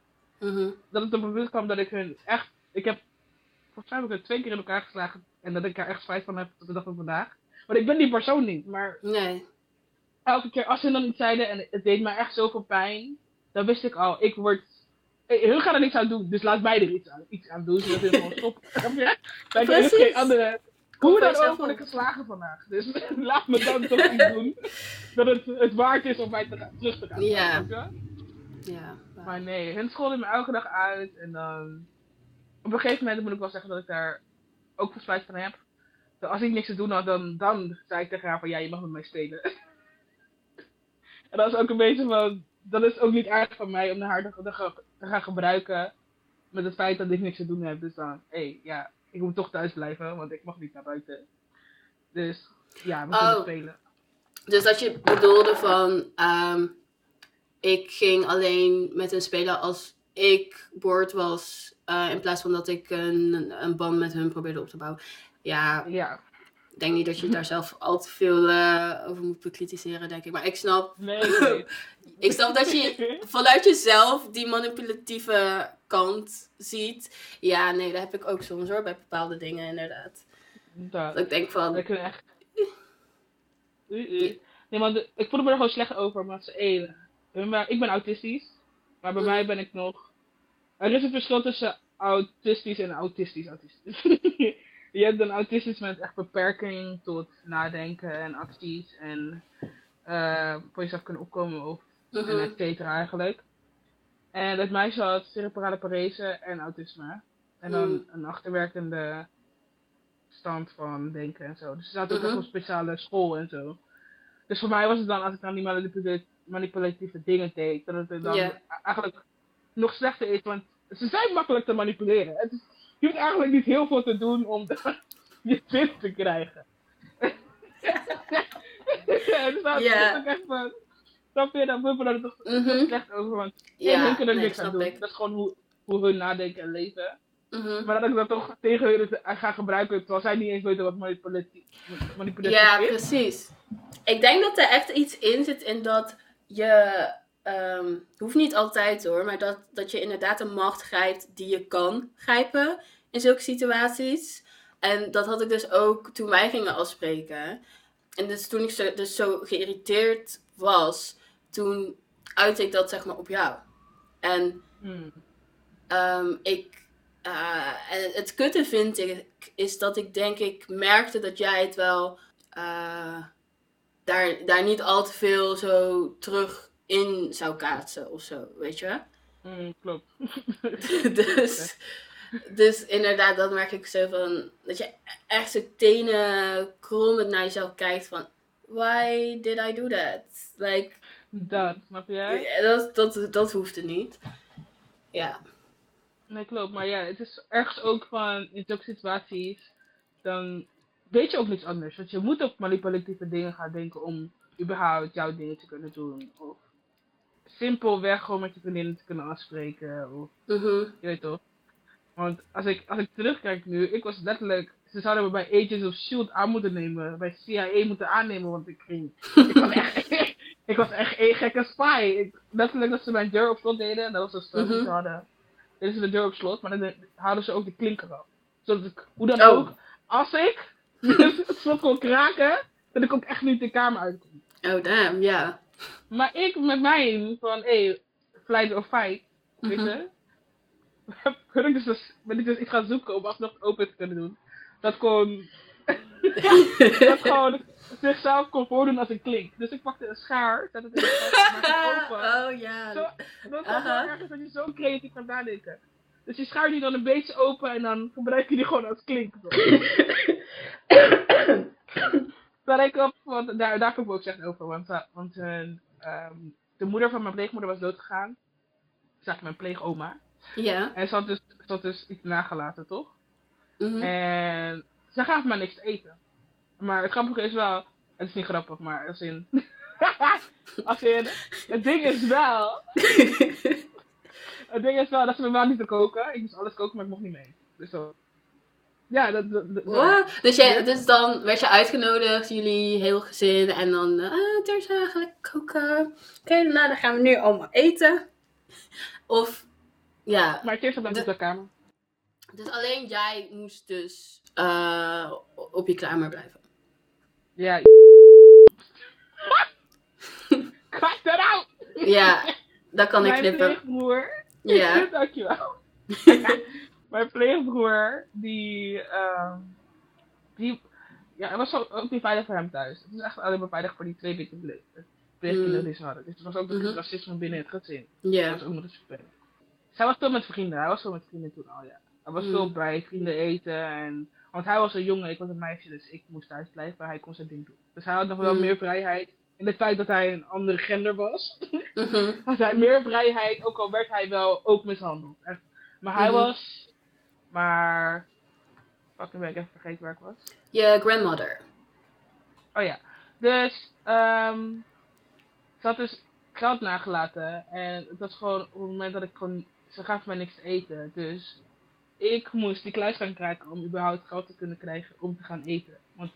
Mhm. Dat het op een punt kwam dat ik hun echt, ik heb, volgens mij heb ik het twee keer in elkaar geslagen. En dat ik er echt spijt van heb tot de dag van vandaag. Want ik ben die persoon niet. Maar Nee. elke keer als ze dan iets zeiden en het deed mij echt zoveel pijn, dan wist ik al, ik word. Hun gaan er niks aan doen, dus laat mij er iets aan, iets aan doen, zodat hun gewoon stoppen. Kunnen Precies. geen andere. Hoe dan ook word ik geslagen vandaag. Dus laat me dan toch iets doen. Dat het, het waard is om mij te gaan, terug te gaan. Ja. Ja. Maar nee, hun scholden me elke dag uit. En dan. Op een gegeven moment moet ik wel zeggen dat ik daar ook spijt van heb. Dat als ik niks te doen had, dan, dan zei ik tegen haar van ja, je mag met mij spelen. en dat is ook een beetje van. Dat is ook niet aardig van mij om haar te, te, gaan- gebruiken. Met het feit dat ik niks te doen heb. Dus dan, hé, hey, ja, ik moet toch thuis blijven, want ik mag niet naar buiten. Dus ja, we kunnen Oh. spelen. Dus dat je bedoelde van, ehm, ik ging alleen met hun spelen als ik boord was, eh, in plaats van dat ik een, een band met hun probeerde op te bouwen. Ja, Ja, ik denk niet dat je daar zelf al te veel eh, over moet bekritiseren, denk ik. Maar ik snap, nee, nee. ik snap dat je vanuit jezelf die manipulatieve kant ziet. Ja, nee, dat heb ik ook soms hoor, bij bepaalde dingen inderdaad. Dat. Dat ik denk van, Ik echt. Nee, de- ik voelde me er gewoon slecht over, maar ze ik ben autistisch, maar bij Mm. mij ben ik nog. Er is een verschil tussen autistisch en autistisch autistisch. je hebt een autistisch met echt beperking tot nadenken en acties en eh, voor jezelf kunnen opkomen of en mhm, et cetera eigenlijk. En het meisje had cerebrale parese en autisme. En dan Mm. een achterwerkende stand van denken en zo. Dus ze zat ook Mhm. echt op een speciale school en zo. Dus voor mij was het dan, als ik dan die manipula- manipulatieve dingen deed, dat het dan eigenlijk nog slechter is. Want ze zijn makkelijk te manipuleren. Het is, je hoeft eigenlijk niet heel veel te doen om je zin te krijgen. dus dat Ja. is ook echt van... Snap je? Voel je er toch mhm. slecht over, want Ja, hun kunnen er niks aan doen. ik. Dat is gewoon hoe, hoe hun nadenken en leven. Mhm. Maar dat ik dat toch tegen hun het- ga gebruiken, terwijl zij niet eens weten wat manipulatief Ja, is. precies. Ik denk dat er echt iets in zit in dat je. Ehm, hoeft niet altijd hoor, maar dat, dat je inderdaad een macht grijpt die je kan grijpen in zulke situaties. En dat had ik dus ook toen wij gingen afspreken. En dus toen ik zo, dus zo geïrriteerd was, toen uitte ik dat zeg maar op jou. En Hmm. Ehm, ik, eh, en het kutte vind ik, is dat ik denk ik merkte dat jij het wel eh, daar, daar niet al te veel zo terug in zou kaatsen of zo, weet je? Hmm, klopt. dus, dus inderdaad, dat merk ik zo van, dat je echt zo tenen krommend naar jezelf kijkt van, why did I do that? Like, dat, snap jij? dat, dat, dat hoefde niet. Ja. Nee, klopt. Maar ja, het is ergens ook van, in zulke situaties, dan weet je ook niks anders. Want je moet op manipulatieve dingen gaan denken om überhaupt jouw dingen te kunnen doen. Of simpelweg gewoon met je vriendinnen te kunnen afspreken. Of, Mhm. je weet toch. Want als ik, als ik terugkijk nu, ik was letterlijk, ze zouden me bij Agents of S.H.I.E.L.D. aan moeten nemen. Bij CIA moeten aannemen, want ik ging, ik was echt, ik was echt een gekke spy. Ik, letterlijk dat ze mijn deur op slot deden, en dat was Mhm. ze hadden. Deden ze de deur op slot, maar dan de- hadden ze ook de klinker af. Zodat ik, hoe dan Oh. ook, als ik het slot kon kraken, dat ik ook echt niet de kamer uitkom. Oh, damn, ja. Maar ik met mij van, hé, hey, flight of fight, weet Mhm. je. Ben ik, dus, dus, ben ik dus iets gaan zoeken om alsnog open te kunnen doen. Dat kon, dat gewoon zichzelf kon voordoen als een klink. Dus ik pakte een schaar, zette het in de open. oh ja. Zo, dat is Aha. wel ergens dat je zo creatief gaat nadenken. Dus je schaart die dan een beetje open en dan gebruik je die gewoon als klink. Daar ik op, want daar, daar heb ik ook slecht over. Want, eh, want eh, ehm, de moeder van mijn pleegmoeder was doodgegaan. zeg mijn pleegoma. Ja. En ze had dus, ze had dus iets nagelaten, toch? Mhm. En ze gaf me niks te eten. Maar het grappige is wel, het is niet grappig, maar als in, als in, het ding is wel, het ding is wel dat ze me wel niet te koken. Ik moest alles koken, maar ik mocht niet mee. Dus zo. Ja, dat, dat, dat-? Dus, jij, dus dan werd je uitgenodigd, jullie heel gezin, en dan, ah, er is eigenlijk koken. Oké, nou dan gaan we nu allemaal eten. Of, ja, Maar eerst op De- de kamer. dus alleen jij moest dus eh, op je kamer blijven. Ja. Cut that out! Ja, dat kan ik Mijn knippen. pleegbroer. Ja. Dankjewel. Mijn pleegbroer, die, ehm, die, ja, het was ook, niet veilig voor hem thuis. Het is echt alleen maar veilig voor die twee witte ple- pleegkinderen Mm. die ze hadden. Dus er was ook Mhm. eens racisme binnen het gezin. Ja. Dat was ook nog vervelend. Zij was veel met vrienden, hij was veel met vrienden toen al, ja. Hij was Mm. veel bij vrienden eten en, want hij was een jongen, ik was een meisje, dus ik moest thuis blijven, maar hij kon zijn ding doen. Dus hij had nog wel Mm. meer vrijheid. In het feit dat hij een andere gender was, Mhm. had hij meer vrijheid, ook al werd hij wel ook mishandeld. Echt. Maar hij Mhm. was, maar, fucking ben ik even vergeten waar ik was. Je grandmother. Oh ja, dus, ehm ze had dus geld nagelaten en het was gewoon op het moment dat ik gewoon, ze gaf mij niks te eten. Dus ik moest die kluis gaan krijgen om überhaupt geld te kunnen krijgen om te gaan eten. Want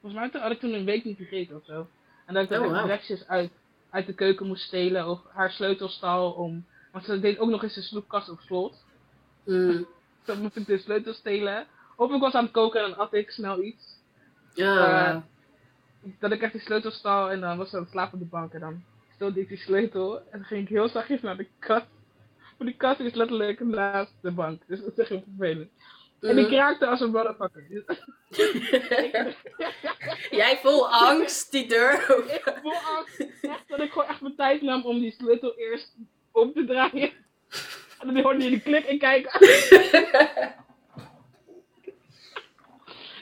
volgens mij had ik toen een week niet gegeten of zo. En dat ik dan Oh, uit, uit de keuken moest stelen of haar sleutelstal om, want ze deed ook nog eens een snoepkast op slot. Mm. Zo moest ik de sleutel stelen. Of ik was aan het koken en dan at ik snel iets. Ja, Eh, dat ik echt die sleutel stal en dan was ze aan het slapen op de bank en dan stelde ik die sleutel en dan ging ik heel zachtjes naar de kast. Maar die kast is letterlijk naast de bank, dus dat is echt heel vervelend. En ik Mhm. raakte als een motherfucker. Jij vol angst, die deur open. ik voel angst, echt dat ik gewoon echt mijn tijd nam om die sleutel eerst om te draaien. En dan hoorde je die klik en kijken.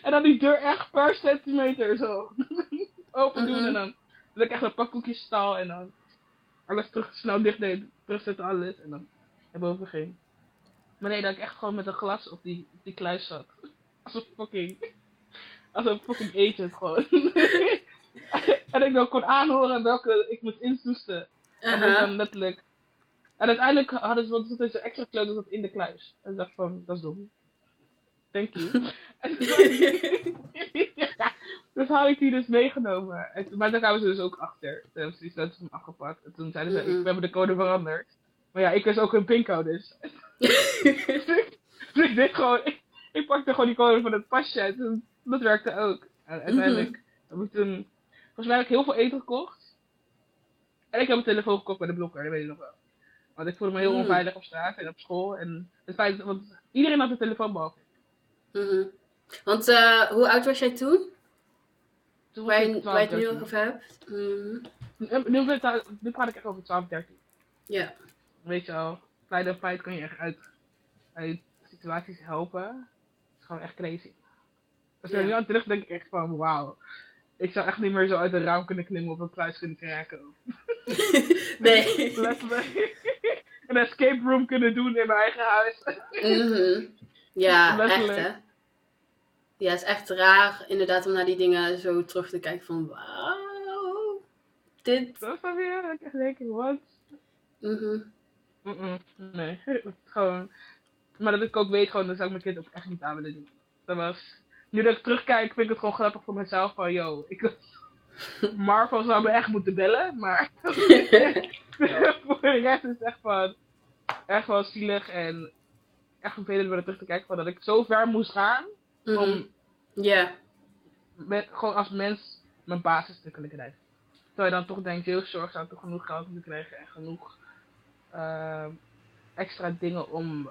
En dan die deur echt per centimeter zo open doen Mhm. en dan dat ik echt een pak koekjes stal en dan alles terug snel dicht deed, terugzetten alles en dan naar boven ging. Maar nee, dat ik echt gewoon met een glas op die, op die kluis zat. Als een fucking, als een fucking agent gewoon. en ik dan kon aanhoren welke ik moest instoesten. En dat is Aha. dan letterlijk. En uiteindelijk hadden ze wat zo'n extra dat in de kluis. En ik dacht van, dat is dom. Thank you. Ja, dus had ik die dus meegenomen. En, maar daar kwamen ze dus ook achter. Toen hebben ze die van afgepakt. En toen zeiden ze, we hebben de code veranderd. Maar ja, ik wist ook hun pincode. Dus, dus ik deed gewoon, ik, ik pakte gewoon die code van het pasje. En toen, dat werkte ook. En uiteindelijk heb ik toen, volgens mij heb ik heel veel eten gekocht. En ik heb een telefoon gekocht bij de blokker, dat weet ik nog wel. Want ik voelde me heel Mm. onveilig op straat en op school. En het feit, want iedereen had een telefoon behalve. ik. Mhm. Want eh, hoe oud was jij toen? Toen Waar je, 12, waar je het nu 13. over hebt? Mhm. Nu, praat ik echt over 12, 13. Ja. Weet je al, feit of feit kan je echt uit, uit situaties helpen. Het is gewoon echt crazy. Als ik er nu aan terug denk ik echt van, wauw. Ik zou echt niet meer zo uit een raam kunnen klimmen of een kluis kunnen kraken. nee. Letterlijk. Een escape room kunnen doen in mijn eigen huis. Mhm. Ja, echt hè. Ja, het is echt raar inderdaad om naar die dingen zo terug te kijken van wauw. Dit. Dat is dan weer, ik denk, wat? Mhm. Mm-mm, nee, gewoon. Maar dat ik ook weet, gewoon, dat zou ik mijn kind ook echt niet aan willen doen. Dat was. Nu dat ik terugkijk, vind ik het gewoon grappig voor mezelf. Van, yo, ik. Marvel zou me echt moeten bellen, maar. voor de rest is het echt van. Echt wel zielig en. Echt vervelend om er terug te kijken van dat ik zo ver moest gaan. Mhm. Om Ja. met, gewoon als mens mijn basis te kunnen krijgen. Terwijl je dan toch denkt, jeugdzorg zou toch genoeg geld moeten krijgen en genoeg ehm, extra dingen om,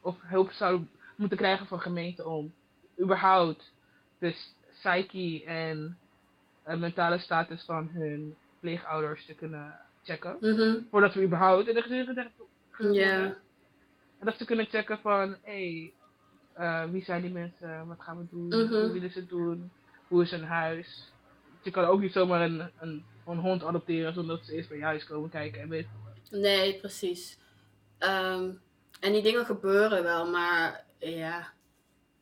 of hulp zou moeten krijgen van gemeente om überhaupt de psyche en mentale status van hun pleegouders te kunnen checken. Mhm. Voordat we überhaupt in de gezin Ja. En dat ze kunnen checken van, hé, hey, wie zijn die mensen, wat gaan we doen, Mhm. hoe willen ze het doen, hoe is hun huis. Je kan ook niet zomaar een, een, een hond adopteren zonder dat ze eerst bij je huis komen kijken en weet Nee, precies. Ehm, en die dingen gebeuren wel, maar ja,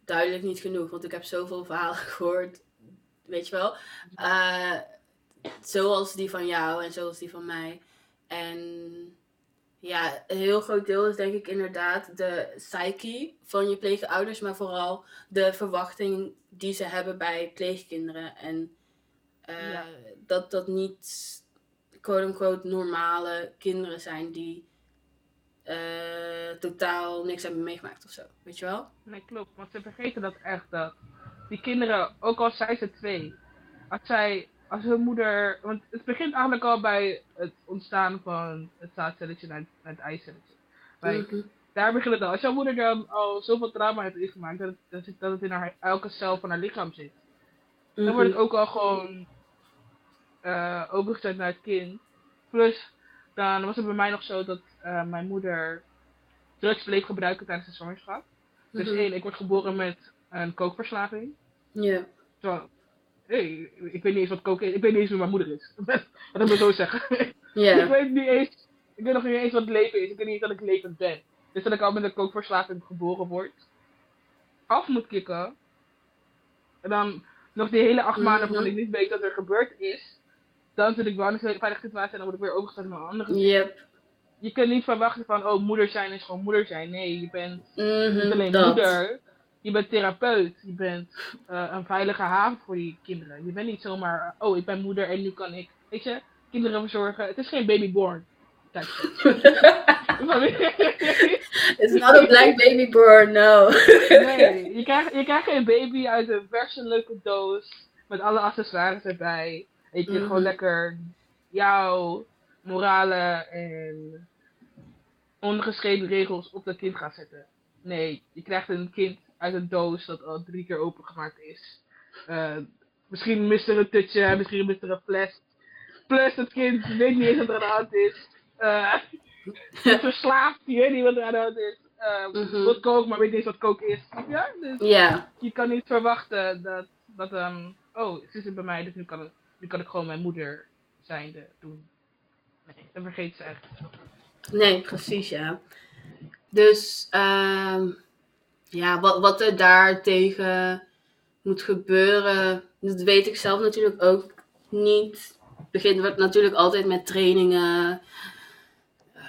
duidelijk niet genoeg. Want ik heb zoveel verhalen gehoord, weet je wel. Uh, zoals die van jou en zoals die van mij. En ja, een heel groot deel is denk ik inderdaad de psyche van je pleegouders, maar vooral de verwachting die ze hebben bij pleegkinderen. En uh, dat dat niet quote-unquote normale kinderen zijn die uh, totaal niks hebben meegemaakt of zo. Weet je wel? Nee, klopt. Want ze vergeten dat echt dat die kinderen, ook al zijn ze twee, als zij, als hun moeder, want het begint eigenlijk al bij het ontstaan van het zaadcelletje naar het eicelletje. Mm Daar begint het al. Als jouw moeder dan al zoveel trauma heeft ingemaakt, dat het, dat het in haar, elke cel van haar lichaam zit, dan wordt het mhm. ook al gewoon uh, overgezet naar het kind. Plus, dan was het bij mij nog zo dat uh, mijn moeder drugs bleef gebruiken tijdens de zwangerschap. Dus mm één, ik word geboren met een kookverslaving. Ja. Zo, hey, ik weet niet eens wat kook is. Ik weet niet eens wie mijn moeder is. dat moet ik zo zeggen. Ja. ik weet niet eens, ik weet nog niet eens wat leven is. Ik weet niet eens dat ik levend ben. Dus dat ik al met een kookverslaving geboren word. Af moet kicken. En dan nog die hele acht maanden mm -hmm. ik niet weet dat er gebeurd is dan zit ik wel in een veilige situatie en dan word ik weer overgezet naar een andere yep. Je kunt niet verwachten van, oh, moeder zijn is gewoon moeder zijn. Nee, je bent mm niet alleen moeder, je bent therapeut. Je bent uh, een veilige haven voor die kinderen. Je bent niet zomaar, oh, ik ben moeder en nu kan ik, weet je, kinderen verzorgen. Het is geen babyborn. It's not a black baby born, no. nee, je krijgt, je krijgt een baby uit een verse leuke doos met alle accessoires erbij. Dat je gewoon mhm. lekker jouw moralen en ongeschreven regels op dat kind gaat zetten. Nee, je krijgt een kind uit een doos dat al drie keer opengemaakt is. Uh, misschien mist er een tutje, misschien mist er een fles. Plus het kind weet niet eens wat er aan de hand is. Uh, verslaafd, je weet niet wat er aan de hand is. Uh, Wat kook, maar weet niet eens wat kook is. Ja? Dus je kan niet verwachten dat, dat um, oh, ze zit bij mij, dus nu kan het nu kan ik gewoon mijn moeder zijnde doen. Nee, dan vergeet ze echt. Nee, precies, ja. Dus, um, ja, wat, wat er daartegen moet gebeuren, dat weet ik zelf natuurlijk ook niet. Het begint natuurlijk altijd met trainingen. Uh,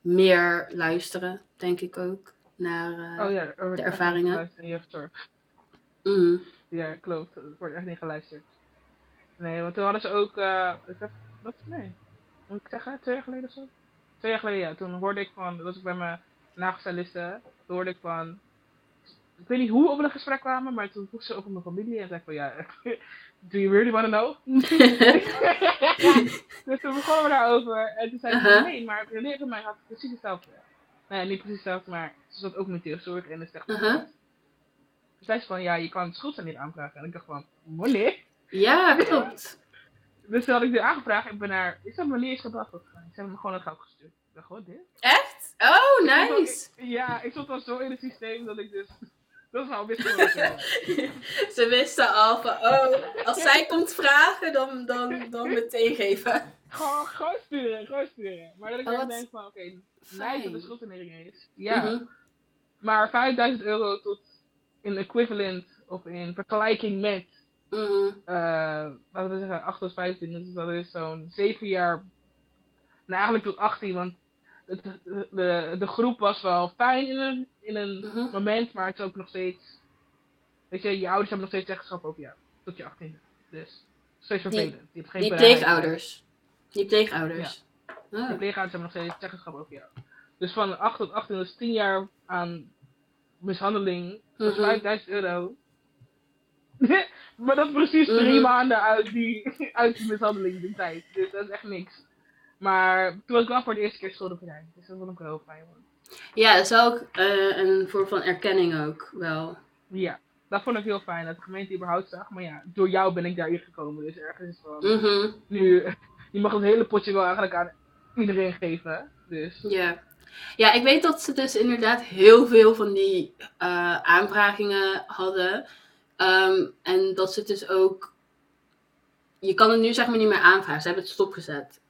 meer luisteren, denk ik ook, naar uh, oh ja, de ervaringen. Mm. Ja, klopt. Er wordt echt niet geluisterd. Nee, want toen hadden ze ook, uh, ik heb, wat, nee, moet ik zeggen, twee jaar geleden of zo? Twee jaar geleden, ja. Toen hoorde ik van, dat was ik bij mijn nagelstylisten, toen hoorde ik van, ik weet niet hoe we een gesprek kwamen, maar toen vroeg ze over mijn familie en zei ik van, ja, do you really want to know? dus toen begonnen we daarover en toen zei ze, uh-huh. nee, maar vriendin van mij had precies hetzelfde. Nee, niet precies hetzelfde, maar ze zat ook met jeugdzorg en is echt uh-huh. Toen zei ze van, ja, je kan het goed niet aanvragen. En ik dacht van, wanneer? Ja, klopt. Dus toen had ik dit aangevraagd. Ik ben naar... Ik heb mijn eens gebracht. Ze hebben me gewoon het geld gestuurd. Dacht, dit? Echt? Oh, nice. ja, ik zat al zo in het systeem dat ik dus... Dat is al Ze wisten al van, oh, als zij komt vragen, dan, dan, dan meteen geven. Gewoon, gewoon sturen, gewoon sturen. Maar dat ik oh, denk van, oké, okay, dat de schuldsanering is. Ja. Mhm. Maar 5000 euro tot in equivalent of in vergelijking met Mm. Uh, laten we zeggen 8 tot 15, dus dat is zo'n 7 jaar, nou eigenlijk tot 18, want het, de, de groep was wel fijn in een, in een mm-hmm. moment, maar het is ook nog steeds, weet je, je ouders hebben nog steeds zeggenschap over jou, tot je 18 Dus steeds vervelend. Je, je hebt geen je pleegouders. Je pleegouders. Ja. Oh. Je pleegouders hebben nog steeds zeggenschap over jou. Dus van 8 tot 18 is 10 jaar aan mishandeling, dat is 5000 euro. maar dat is precies drie mhm. maanden uit die, uit die mishandeling die tijd. Dus dat is echt niks. Maar toen was ik wel voor de eerste keer schuldig zijn. Dus dat vond ik wel heel fijn. Ja, dat is ook uh, een vorm van erkenning ook wel. Ja, dat vond ik heel fijn. Dat de gemeente überhaupt zag. Maar ja, door jou ben ik daarin gekomen. Dus ergens is van... Mm Nu, je mag het hele potje wel eigenlijk aan iedereen geven. Dus... Ja. Ja, ik weet dat ze dus inderdaad heel veel van die uh, aanvragingen hadden. Ehm, en dat ze het dus ook. Je kan het nu zeg maar niet meer aanvragen. Ze hebben het stopgezet.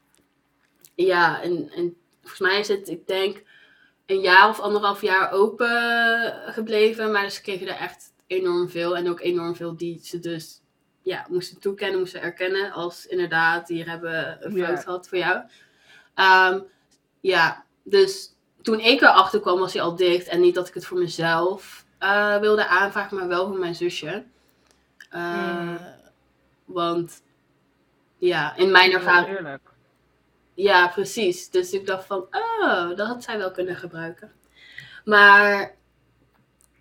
Ja, en, en volgens mij is het, ik denk, een jaar of anderhalf jaar open gebleven. Maar ze kregen er echt enorm veel. En ook enorm veel die ze dus ja, moesten toekennen, moesten erkennen. Als inderdaad, hier hebben een fout Ja. gehad voor jou. Ehm, ja, dus toen ik erachter kwam was hij al dicht. En niet dat ik het voor mezelf eh, wilde aanvragen, maar wel voor mijn zusje. Eh, Mm. Want ja, in mijn ervaring. Eerlijk. Ja, precies. Dus ik dacht van, oh, dat had zij wel kunnen gebruiken. Maar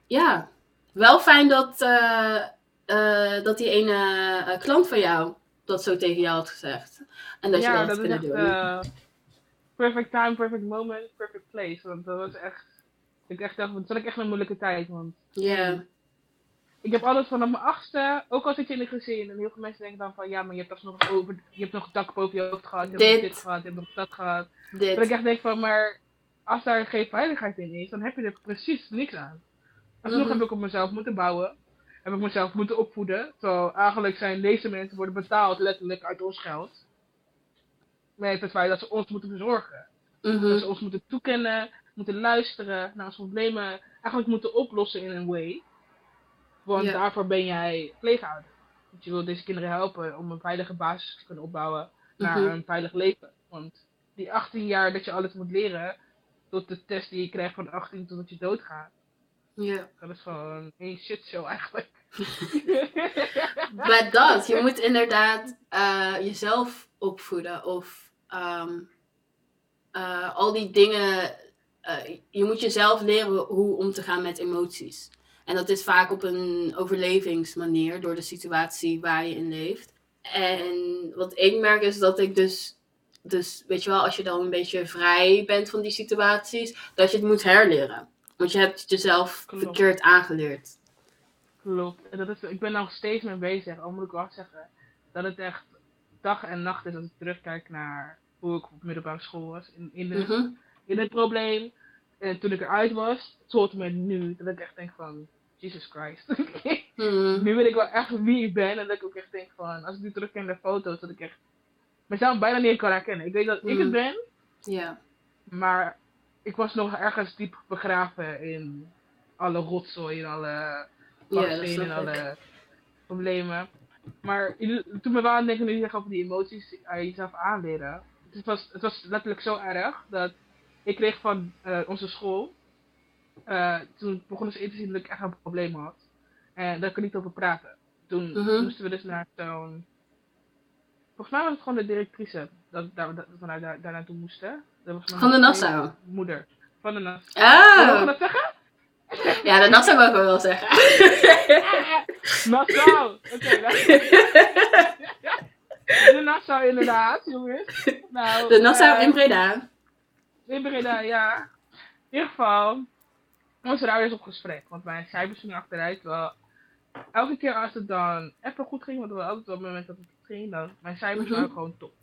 ja, wel fijn dat, eh, eh, dat die ene eh, klant van jou dat zo tegen jou had gezegd. En dat je dat, had is kunnen doen. perfect time, perfect moment, perfect place. Want dat was echt, ik echt dacht, het was echt een moeilijke tijd. Want Ja, ik heb altijd vanaf mijn achtste, ook al zit je in een gezin, en heel veel mensen denken dan van, ja, maar je hebt alsnog over, je hebt nog een dak boven je hoofd gehad, je hebt nog Dit. gehad, je hebt nog dat gehad. Dat ik echt denk van, maar als daar geen veiligheid in is, dan heb je er precies niks aan. Alsnog Mhm. heb ik op mezelf moeten bouwen. Heb ik mezelf moeten opvoeden. Terwijl eigenlijk zijn deze mensen worden betaald letterlijk uit ons geld. Met het feit dat ze ons moeten verzorgen. Dat Mhm. ze ons moeten toekennen, moeten luisteren, naar onze problemen eigenlijk moeten oplossen in een way. Want Ja. daarvoor ben jij pleegouder. Want je wil deze kinderen helpen om een veilige basis te kunnen opbouwen naar Mhm. een veilig leven. Want die 18 jaar dat je alles moet leren, tot de test die je krijgt van 18 totdat je doodgaat. Ja. Dat is gewoon één shitshow eigenlijk. Maar dat, je moet inderdaad eh, jezelf opvoeden. Of ehm, eh, al die dingen. eh, je moet jezelf leren hoe om te gaan met emoties. En dat is vaak op een overlevingsmanier door de situatie waar je in leeft. En wat ik merk is dat ik dus. Dus weet je wel, als je dan een beetje vrij bent van die situaties, dat je het moet herleren. Want je hebt het jezelf Klopt. verkeerd aangeleerd. Klopt. En dat is, ik ben nog steeds mee bezig. Al moet ik wel zeggen dat het echt dag en nacht is als ik terugkijk naar hoe ik op middelbare school was. In, in, de, Mhm. in het probleem. En toen ik eruit was, tot met nu. Dat ik echt denk van, Jesus Christ. Mhm. nu weet ik wel echt wie ik ben. En dat ik ook echt denk van, als ik nu terugkijk naar foto's, dat ik echt mezelf bijna niet kan herkennen. Ik weet dat ik het Mhm. ben, Ja. maar ik was nog ergens diep begraven in alle rotzooi en alle bakstenen en ik. alle problemen. Maar toen we waren denken nu zeggen over die emoties aan jezelf aanleren. Het was, het was letterlijk zo erg dat ik kreeg van eh, onze school. Eh, toen begonnen ze in te zien dat ik echt een probleem had. En daar kon ik niet over praten. Toen Mhm. moesten we dus naar zo'n. Volgens mij was het gewoon de directrice dat, daar, dat we naar, daar, daar naartoe moesten. Dat was mijn Van de Nassau. Moeder. Van de Nassau. Oh, dat zeggen? ja, de Nassau mogen we wel zeggen. Nassau! Oké, De Nassau inderdaad, jongens. Nou, De Nassau eh, in Breda. in Breda, ja. In ieder geval, er ouders op gesprek. Want mijn cijfers gingen achteruit. Terwijl elke keer als het dan even goed ging, want was altijd wel een moment dat het goed ging, dan mijn cijfers Mhm. waren gewoon top.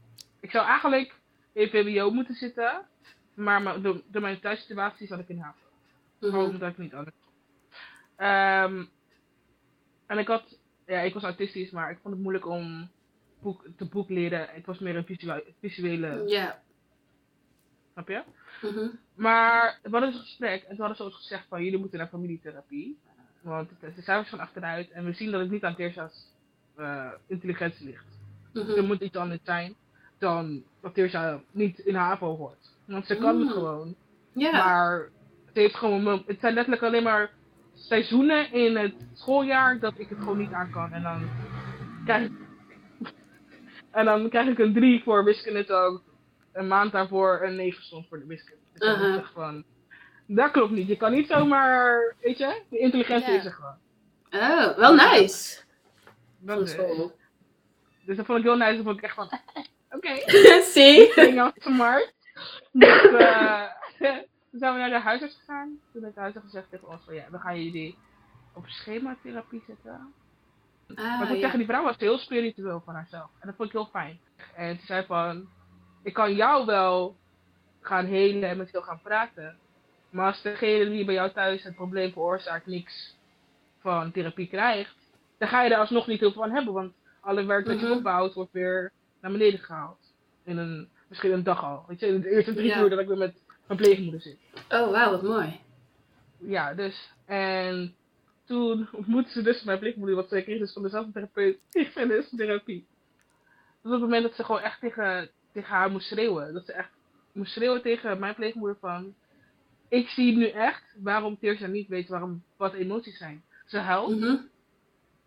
Ik zou eigenlijk in VWO moeten zitten, maar door, door mijn thuissituatie zat ik in HAVO. Gewoon Mhm. omdat ik niet anders. Ehm en ik had, ja, ik was autistisch, maar ik vond het moeilijk om boek, te boek leren. Ik was meer een visuele, visuele Ja. snap je? Mhm. Maar we hadden dus een gesprek en toen hadden ze ons gezegd van jullie moeten naar familietherapie. Want de cijfers gaan achteruit en we zien dat het niet aan Teersa's eh, intelligentie ligt. Mhm. Er moet iets anders zijn dan dat Teersa niet in HAVO hoort. Want ze kan het Mm. gewoon. Maar het, heeft gewoon, het zijn letterlijk alleen maar seizoenen in het schooljaar dat ik het gewoon niet aan kan. En dan krijg ik, en dan krijg ik een 3 voor wiskunde ik een maand daarvoor een 9 stond voor de wiskunde. Dus echt van, dat klopt niet. Je kan niet zomaar, weet je, de intelligentie is er gewoon. Oh, wel nice. Dat Van is- school. Dus dat vond ik heel nice. Dat vond ik echt van, oké. Zie? ging als smart. Dus eh, toen zijn we naar de huisarts gegaan. Toen heeft de huisarts gezegd tegen ons van ja, we gaan jullie op schematherapie zetten. maar Ah, ja. zeggen, die vrouw was heel spiritueel van haarzelf. En dat vond ik heel fijn. En ze zei van, ik kan jou wel gaan helen en met jou gaan praten. Maar als degene die bij jou thuis het probleem veroorzaakt niks van therapie krijgt, dan ga je er alsnog niet heel veel van hebben. Want alle werk dat je Mhm. opbouwt wordt weer naar beneden gehaald. In een, Misschien een dag al. Weet je, de eerste drie Ja. uur dat ik weer met mijn pleegmoeder zit. Oh, wauw, wat mooi. Ja, dus. En toen ontmoette ze dus mijn pleegmoeder, want zij kreeg dus van dezelfde therapeut therapie. Dus op het moment dat ze gewoon echt tegen, tegen haar moest schreeuwen. Dat ze echt moest schreeuwen tegen mijn pleegmoeder van... Ik zie nu echt waarom Teersa niet weet waarom, wat emoties zijn. Ze huilt, Mhm.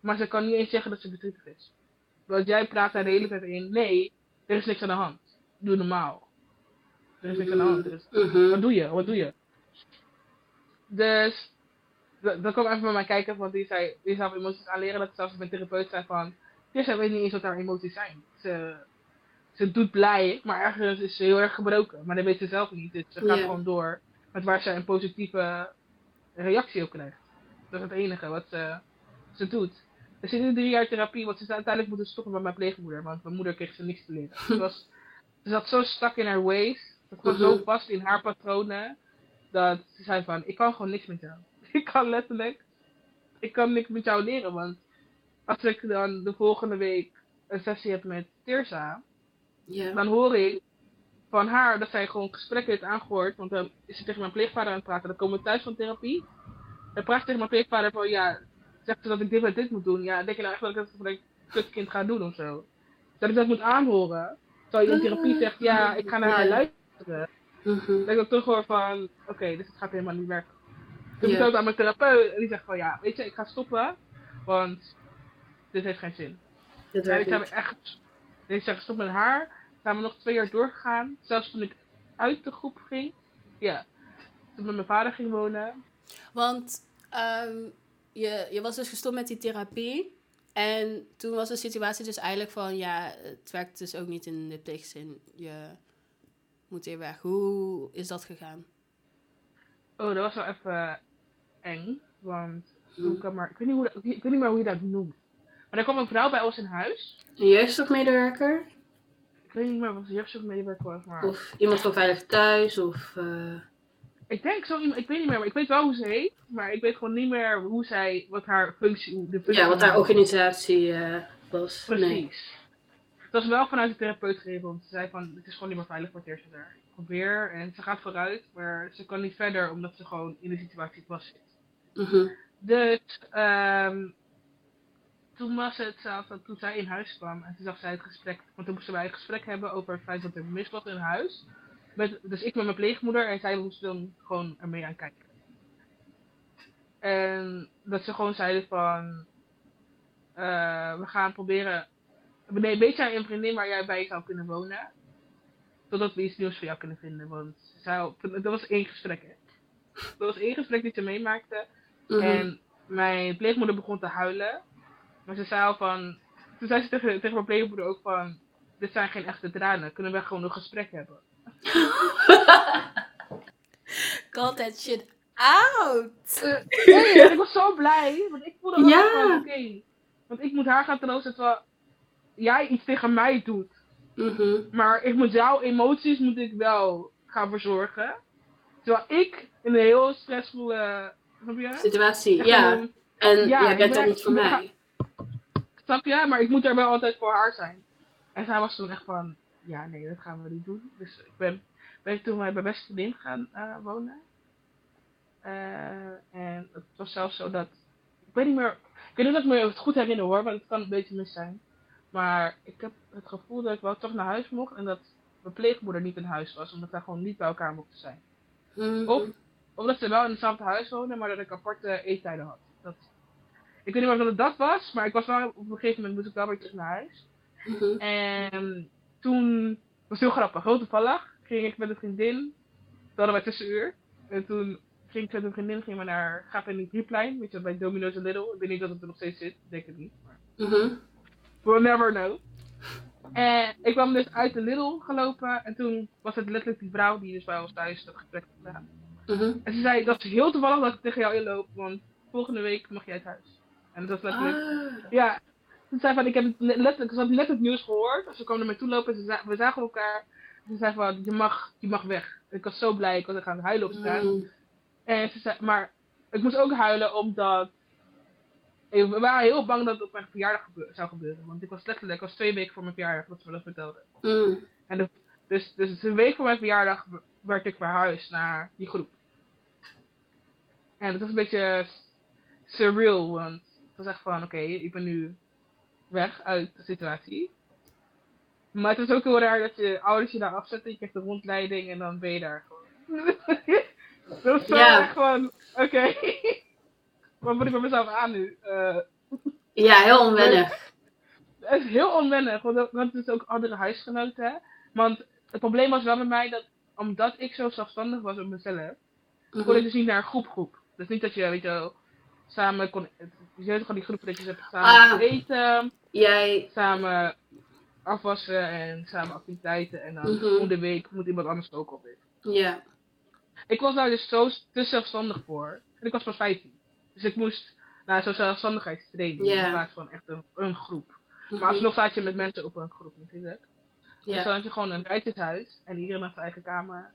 maar ze kan niet eens zeggen dat ze verdrietig is. Want jij praat daar de hele tijd in. Nee, er is niks aan de hand. Doe normaal. Er is niks aan de hand. Mhm. wat doe je? Wat doe je? Dus, dan kwam even bij mij kijken, want die zei, die zou emoties aanleren. Dat zelfs mijn therapeut zei van, Tessa weet niet eens wat haar emoties zijn. Ze, ze doet blij, maar ergens is ze heel erg gebroken. Maar dat weet ze zelf niet. Dus ze gaat gewoon door met waar ze een positieve reactie op krijgt. Dat is het enige wat ze, ze doet. Ze zit in drie jaar therapie, want ze is uiteindelijk moeten stoppen met mijn pleegmoeder. Want mijn moeder kreeg ze niks te leren. Ze, was, ze zat zo stak in haar ways. Ze Mhm. zo vast in haar patronen. Dat ze zei van, ik kan gewoon niks met jou. Ik kan letterlijk, ik kan niks met jou leren. Want als ik dan de volgende week een sessie heb met Tirsa. Dan hoor ik van haar dat zij gewoon gesprekken heeft aangehoord. Want dan is ze tegen mijn pleegvader aan het praten. Dan komen we thuis van therapie. Dan praat ze tegen mijn pleegvader van ja, zegt ze dat ik dit en dit moet doen. Ja, denk je nou echt dat ik dat voor een kutkind ga doen of zo? Dat ik dat moet aanhoren. Terwijl je in therapie zegt ja, ik ga naar haar luisteren. Mhm. Dat ik ook toch hoor van oké, dus het gaat helemaal niet werken. Toen vertelde het aan mijn therapeut en die zegt van ja, weet je, ik ga stoppen. Want dit heeft geen zin. Dat werkt ik heb echt. Ik zeg stop met haar. Zijn we nog twee jaar doorgegaan. Zelfs toen ik uit de groep ging. Ja. Toen ik met mijn vader ging wonen. Want ehm, je, je was dus gestopt met die therapie. En toen was de situatie dus eigenlijk van, ja, het werkt dus ook niet in de pleegzin. Je moet hier weg. Hoe is dat gegaan? Oh, dat was wel even eng. Want Hm. toen kwam maar. Ik weet, niet hoe dat, ik weet niet meer hoe je dat noemt. Maar er kwam een vrouw bij ons in huis. Een jeugdzorgmedewerker? Ik weet niet meer wat de jeugdzorgmedewerker was. Maar Of iemand van Veilig Thuis? Of, eh, ik denk zo iemand. Ik weet niet meer. Maar ik weet wel hoe ze heet. Maar ik weet gewoon niet meer hoe zij. Wat haar functie. De functie ja, wat haar was. organisatie eh, was. Precies. Nee. Het was wel vanuit de therapeut gegeven, want ze zei van het is gewoon niet meer veilig voor eerste daar. Probeer en ze gaat vooruit, maar ze kan niet verder omdat ze gewoon in de situatie vast zit. Mhm. Dus ehm, toen was het dat toen zij in huis kwam en toen zag zij het gesprek, want toen moesten wij een gesprek hebben over het feit dat er mis was in huis. Met, dus ik met mijn pleegmoeder en zij moest dan gewoon ermee aan kijken. En dat ze gewoon zeiden van, eh, we gaan proberen, nee, weet jij een vriendin waar jij bij zou kunnen wonen? Totdat we iets nieuws voor jou kunnen vinden, want zij, dat was één gesprek hè. Dat was één gesprek die ze meemaakte. Mhm. En mijn pleegmoeder begon te huilen. Maar ze zei al van. Toen zei ze tegen, tegen mijn pleegmoeder ook van. Dit zijn geen echte tranen. Kunnen we gewoon een gesprek hebben? Call that shit out! Nee, en ik was zo blij. Want ik voelde wel Ja. van oké. want ik moet haar gaan troosten terwijl jij iets tegen mij doet. Mhm. Maar ik moet jouw emoties moet ik wel gaan verzorgen. Terwijl ik in een heel stressvolle. Situatie, ja. En Ja, jij bent echt- niet voor mij. Snap je? Maar ik moet er wel altijd voor haar zijn. En zij was toen echt van, ja nee, dat gaan we niet doen. Dus ik ben, ben toen bij mijn beste vriendin gaan eh, wonen. Eh, en het was zelfs zo dat, ik weet niet meer, ik weet niet of ik me het goed herinner hoor, want het kan een beetje mis zijn. Maar ik heb het gevoel dat ik wel toch naar huis mocht en dat mijn pleegmoeder niet in huis was, omdat wij gewoon niet bij elkaar mochten zijn. Mhm. Of omdat ze wel in hetzelfde huis wonen, maar dat ik aparte eettijden had. Dat, ik weet niet meer of het dat was, maar ik was wel, op een gegeven moment moest ik wel weer terug naar huis. Mhm. En toen was heel grappig. Heel toevallig ging ik met een vriendin. Toen hadden wij tussenuur. En toen ging ik met een vriendin gingen we naar Gaap en die Drieplein. Weet je, bij Domino's en Lidl. Ik weet niet dat het er nog steeds zit. Ik denk het niet. Maar Mhm. we'll never know. En ik kwam dus uit de Lidl gelopen. En toen was het letterlijk die vrouw die dus bij ons thuis dat gesprek had gedaan. Mhm. En ze zei, dat is heel toevallig dat ik tegen jou inloop. Want volgende week mag jij uit huis. En dat was letterlijk... Ah. Ja, ze zei van, ik heb letterlijk, ze had net het nieuws gehoord. Ze kwam naar mij toe lopen en ze za- we zagen elkaar. Ze zei van, je mag, je mag weg. Ik was zo blij, ik was gaan huilen op straat. Mhm. En ze zei, maar ik moest ook huilen omdat... We waren heel bang dat het op mijn verjaardag zou gebeuren. Want ik was letterlijk, ik was twee weken voor mijn verjaardag dat ze me dat vertelden. Mhm. En de, Dus, dus een week voor mijn verjaardag werd ik verhuisd naar die groep. En het was een beetje surreal, want was echt van, oké, ik ben nu weg uit de situatie. Maar het is ook heel raar dat je ouders je daar afzetten, je krijgt de rondleiding en dan ben je daar gewoon. dat is zo echt van, oké, wat moet ik met mezelf aan nu? Eh, Ja, heel onwennig. het is heel onwennig, want, het is ook andere huisgenoten. hè. Want het probleem was wel bij mij dat, omdat ik zo zelfstandig was op mezelf, kon ik Mhm. dus niet naar een groep groep. Dus niet dat je, weet je wel, samen kon, je toch al die groepen dat je hebt Ah. samen eten, Jij, samen afwassen en samen activiteiten en dan Mhm. om de week moet iemand anders ook op in. ja. Ik was daar dus zo te zelfstandig voor. En ik was pas 15. Dus ik moest naar zo'n zelfstandigheidstraining Ja. in plaats van echt een, een groep. Mhm. Maar alsnog staat je met mensen op een groep natuurlijk. Dus Ja. dan had je gewoon een rijtjeshuis en iedereen had zijn eigen kamer.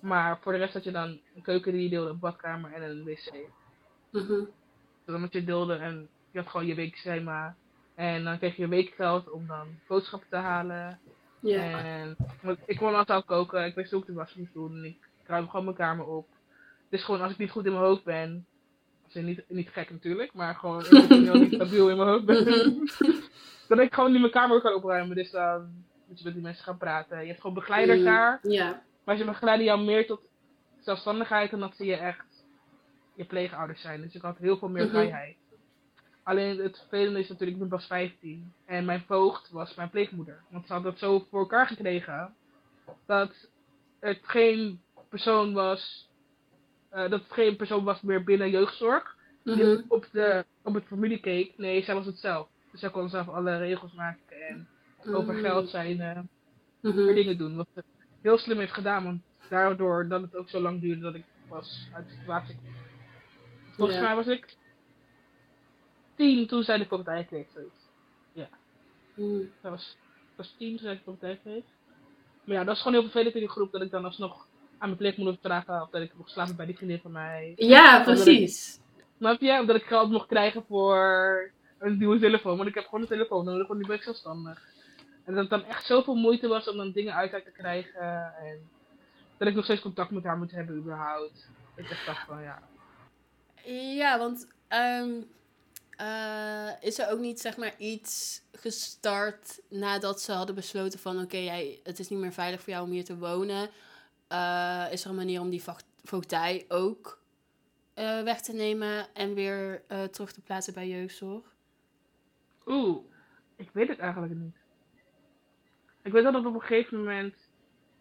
Maar voor de rest had je dan een keuken die je deelde, een badkamer en een wc. Mhm. Dus dan had je deelde en je had gewoon je weekschema. En dan kreeg je weekgeld om dan boodschappen te halen. Ja. En ik kon al zelf koken, ik wist ik de was moest doen. En ik ruim gewoon mijn kamer op. Dus gewoon als ik niet goed in mijn hoofd ben. Als in niet, niet gek natuurlijk, maar gewoon emotioneel niet stabiel in mijn hoofd ben. Mhm. dat ik gewoon niet mijn kamer kan opruimen. Dus dan moet je met die mensen gaan praten. Je hebt gewoon begeleiders Mhm. daar. Ja. Maar ze begeleiden jou meer tot zelfstandigheid en dat ze je echt je pleegouders zijn. Dus ik had heel veel meer Mhm. vrijheid. Alleen het vervelende is natuurlijk, ik pas 15. En mijn voogd was mijn pleegmoeder. Want ze had dat zo voor elkaar gekregen. Dat het geen persoon was. eh, dat het geen persoon was meer binnen jeugdzorg. Die Mhm. op, de, op het familie keek. Nee, zij was het zelf. Dus zij kon zelf alle regels maken. En over Mhm. geld zijn. meer dingen doen. Wat ze heel slim heeft gedaan, want daardoor dat het ook zo lang duurde dat ik was uit de situatie kwam. Volgens Ja. mij was ik tien toen zij de voogdij kreeg. Zoiets. Mhm. Dat was, ik was tien toen zij de voogdij kreeg. Maar ja, dat is gewoon heel vervelend in die groep dat ik dan alsnog aan mijn pleegmoeder vragen of dat ik mocht slapen bij die vriendin van mij. Ja, precies. Snap je? Of dat ik geld mocht krijgen voor een nieuwe telefoon. Want ik heb gewoon een telefoon nodig, want nu ben ik zelfstandig. En dat het dan echt zoveel moeite was om dan dingen uit haar te krijgen. En dat ik nog steeds contact met haar moet hebben überhaupt. Ik dacht van ja. Ja, want ehm, eh, is er ook niet zeg maar iets gestart nadat ze hadden besloten van oké, jij het is niet meer veilig voor jou om hier te wonen. Eh, is er een manier om die voogdij ook eh, weg te nemen en weer terug te plaatsen bij jeugdzorg? Oeh, ik weet het eigenlijk niet. Ik weet wel dat op een gegeven moment.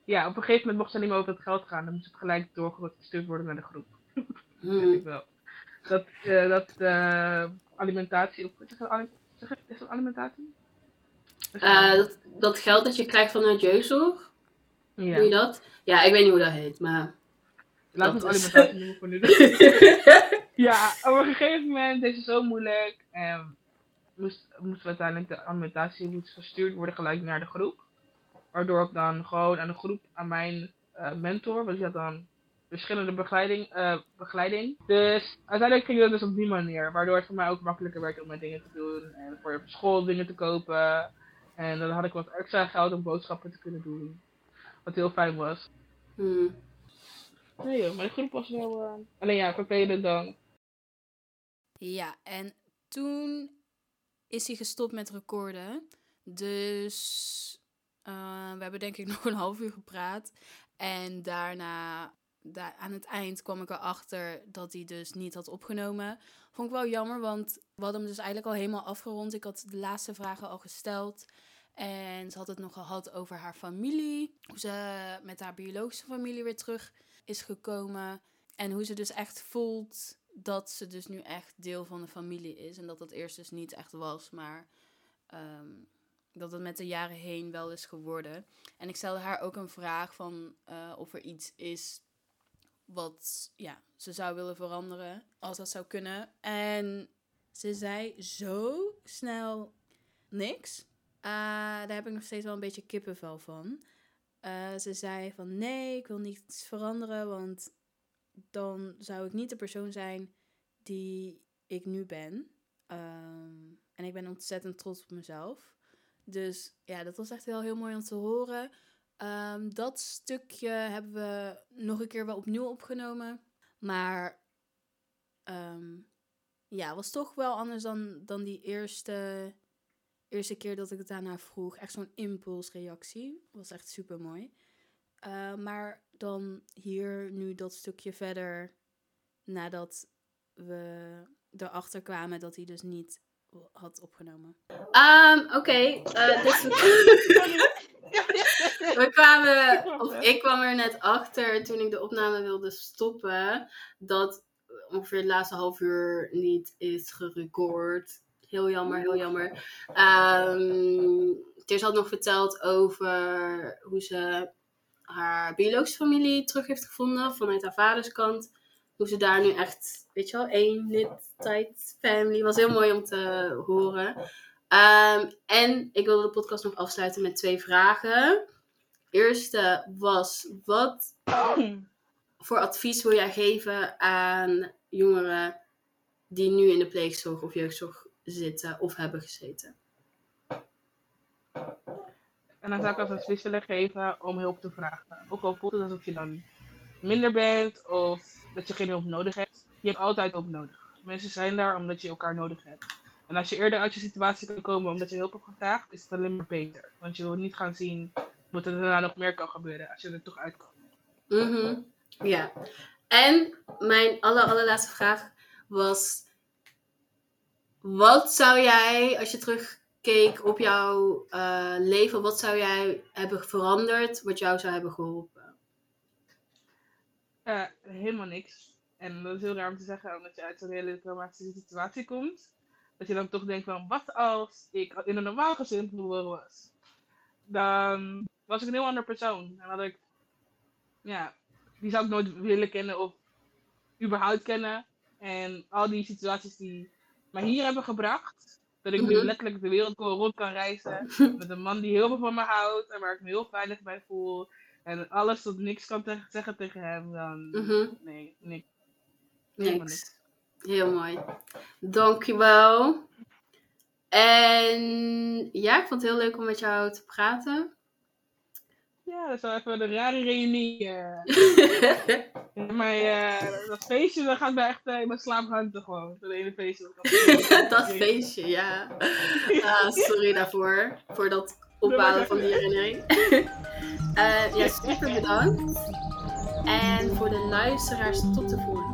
Ja, op een gegeven moment mocht ze niet meer over het geld gaan. Dan moest het gelijk doorgestuurd worden naar de groep. Weet ik Mhm. wel. Dat, eh, dat eh, alimentatie. Of, is dat alimentatie? Is Eh, dat, dat geld dat je krijgt vanuit jeugdzorg, ja. doe je dat? Ja, ik weet niet hoe dat heet, maar... Dat het is- alimentatie noemen voor nu. ja, op een gegeven moment is het zo moeilijk. En moest, moest uiteindelijk de alimentatie moest gestuurd worden gelijk naar de groep. Waardoor ik dan gewoon aan de groep, aan mijn mentor, want die had dan verschillende begeleiding, eh, begeleiding. Dus uiteindelijk ging dat dus op die manier. Waardoor het voor mij ook makkelijker werd om mijn dingen te doen. En voor school dingen te kopen. En dan had ik wat extra geld om boodschappen te kunnen doen. Wat heel fijn was. Mhm. Nee joh, maar de groep was wel... eh, Alleen ja, vervelend dan. Ja, en toen is hij gestopt met recorden. Dus eh, we hebben denk ik nog een half uur gepraat. En daarna, aan het eind kwam ik erachter dat hij dus niet had opgenomen. Vond ik wel jammer, want we hadden hem dus eigenlijk al helemaal afgerond. Ik had de laatste vragen al gesteld. En ze had het nog gehad over haar familie. Hoe ze met haar biologische familie weer terug is gekomen. En hoe ze dus echt voelt dat ze dus nu echt deel van de familie is. En dat dat eerst dus niet echt was, maar ehm, dat het met de jaren heen wel is geworden. En ik stelde haar ook een vraag van eh, of er iets is wat ja, ze zou willen veranderen, als dat zou kunnen. En ze zei zo snel niks. Eh, daar heb ik nog steeds wel een beetje kippenvel van. Eh, ze zei van nee, ik wil niets veranderen, want dan zou ik niet de persoon zijn die ik nu ben. Ehm, en ik ben ontzettend trots op mezelf. Dus ja, dat was echt wel heel mooi om te horen. Ehm, dat stukje hebben we nog een keer wel opnieuw opgenomen. Maar ehm, ja, was toch wel anders dan, dan die eerste, eerste keer dat ik het daarna vroeg. Echt zo'n impulsreactie. Was echt super mooi. maar dan hier nu dat stukje verder nadat we erachter kwamen dat hij dus niet had opgenomen. Um, Oké, eh, dus we kwamen, of ik kwam er net achter toen ik de opname wilde stoppen, dat ongeveer het laatste half uur niet is gerecord. Heel jammer, heel jammer. Um, Teers had nog verteld over hoe ze haar biologische familie terug heeft gevonden vanuit haar vaders kant. Hoe ze daar nu echt, weet je wel, één knit-tight family. Was heel mooi om te horen. Um, en ik wilde de podcast nog afsluiten met twee vragen. Eerste was, wat voor advies wil jij geven aan jongeren die nu in de pleegzorg of jeugdzorg zitten of hebben gezeten? En dan zou ik als advies willen geven om hulp te vragen. Ook al voelt het alsof je dan minder bent of dat je geen hulp nodig hebt. Je hebt altijd hulp nodig. Mensen zijn daar omdat je elkaar nodig hebt. En als je eerder uit je situatie kan komen omdat je hulp hebt gevraagd, is het alleen maar beter. Want je wil niet gaan zien wat er daarna nog meer kan gebeuren als je er toch uitkomt. Mhm. Ja. En mijn aller, allerlaatste vraag was: wat zou jij, als je terugkeek op jouw uh, leven, wat zou jij hebben veranderd wat jou zou hebben geholpen? Uh, helemaal niks. En dat is heel raar om te zeggen, omdat je uit een hele traumatische situatie komt. Dat je dan toch denkt van, wat als ik in een normaal gezin geboren was? Dan was ik een heel ander persoon. En had ik, ja, die zou ik nooit willen kennen of überhaupt kennen. En al die situaties die mij hier hebben gebracht, dat ik nu mhm. letterlijk de wereld rond kan reizen. Met een man die heel veel van me houdt en waar ik me heel veilig bij voel. En alles tot niks kan te zeggen tegen hem, dan mhm. nee, niks. niks. Heel mooi. Dankjewel. En ja, ik vond het heel leuk om met jou te praten. Ja, dat is wel even een rare reunie. Uh. maar uh, dat feestje, dat gaat mij echt uh, in mijn slaap gewoon. Dat ene feestje. dat feestje, ja. Ah, sorry daarvoor. Voor dat ophalen van die herinnering. ja, super bedankt. En voor de luisteraars, tot de volgende.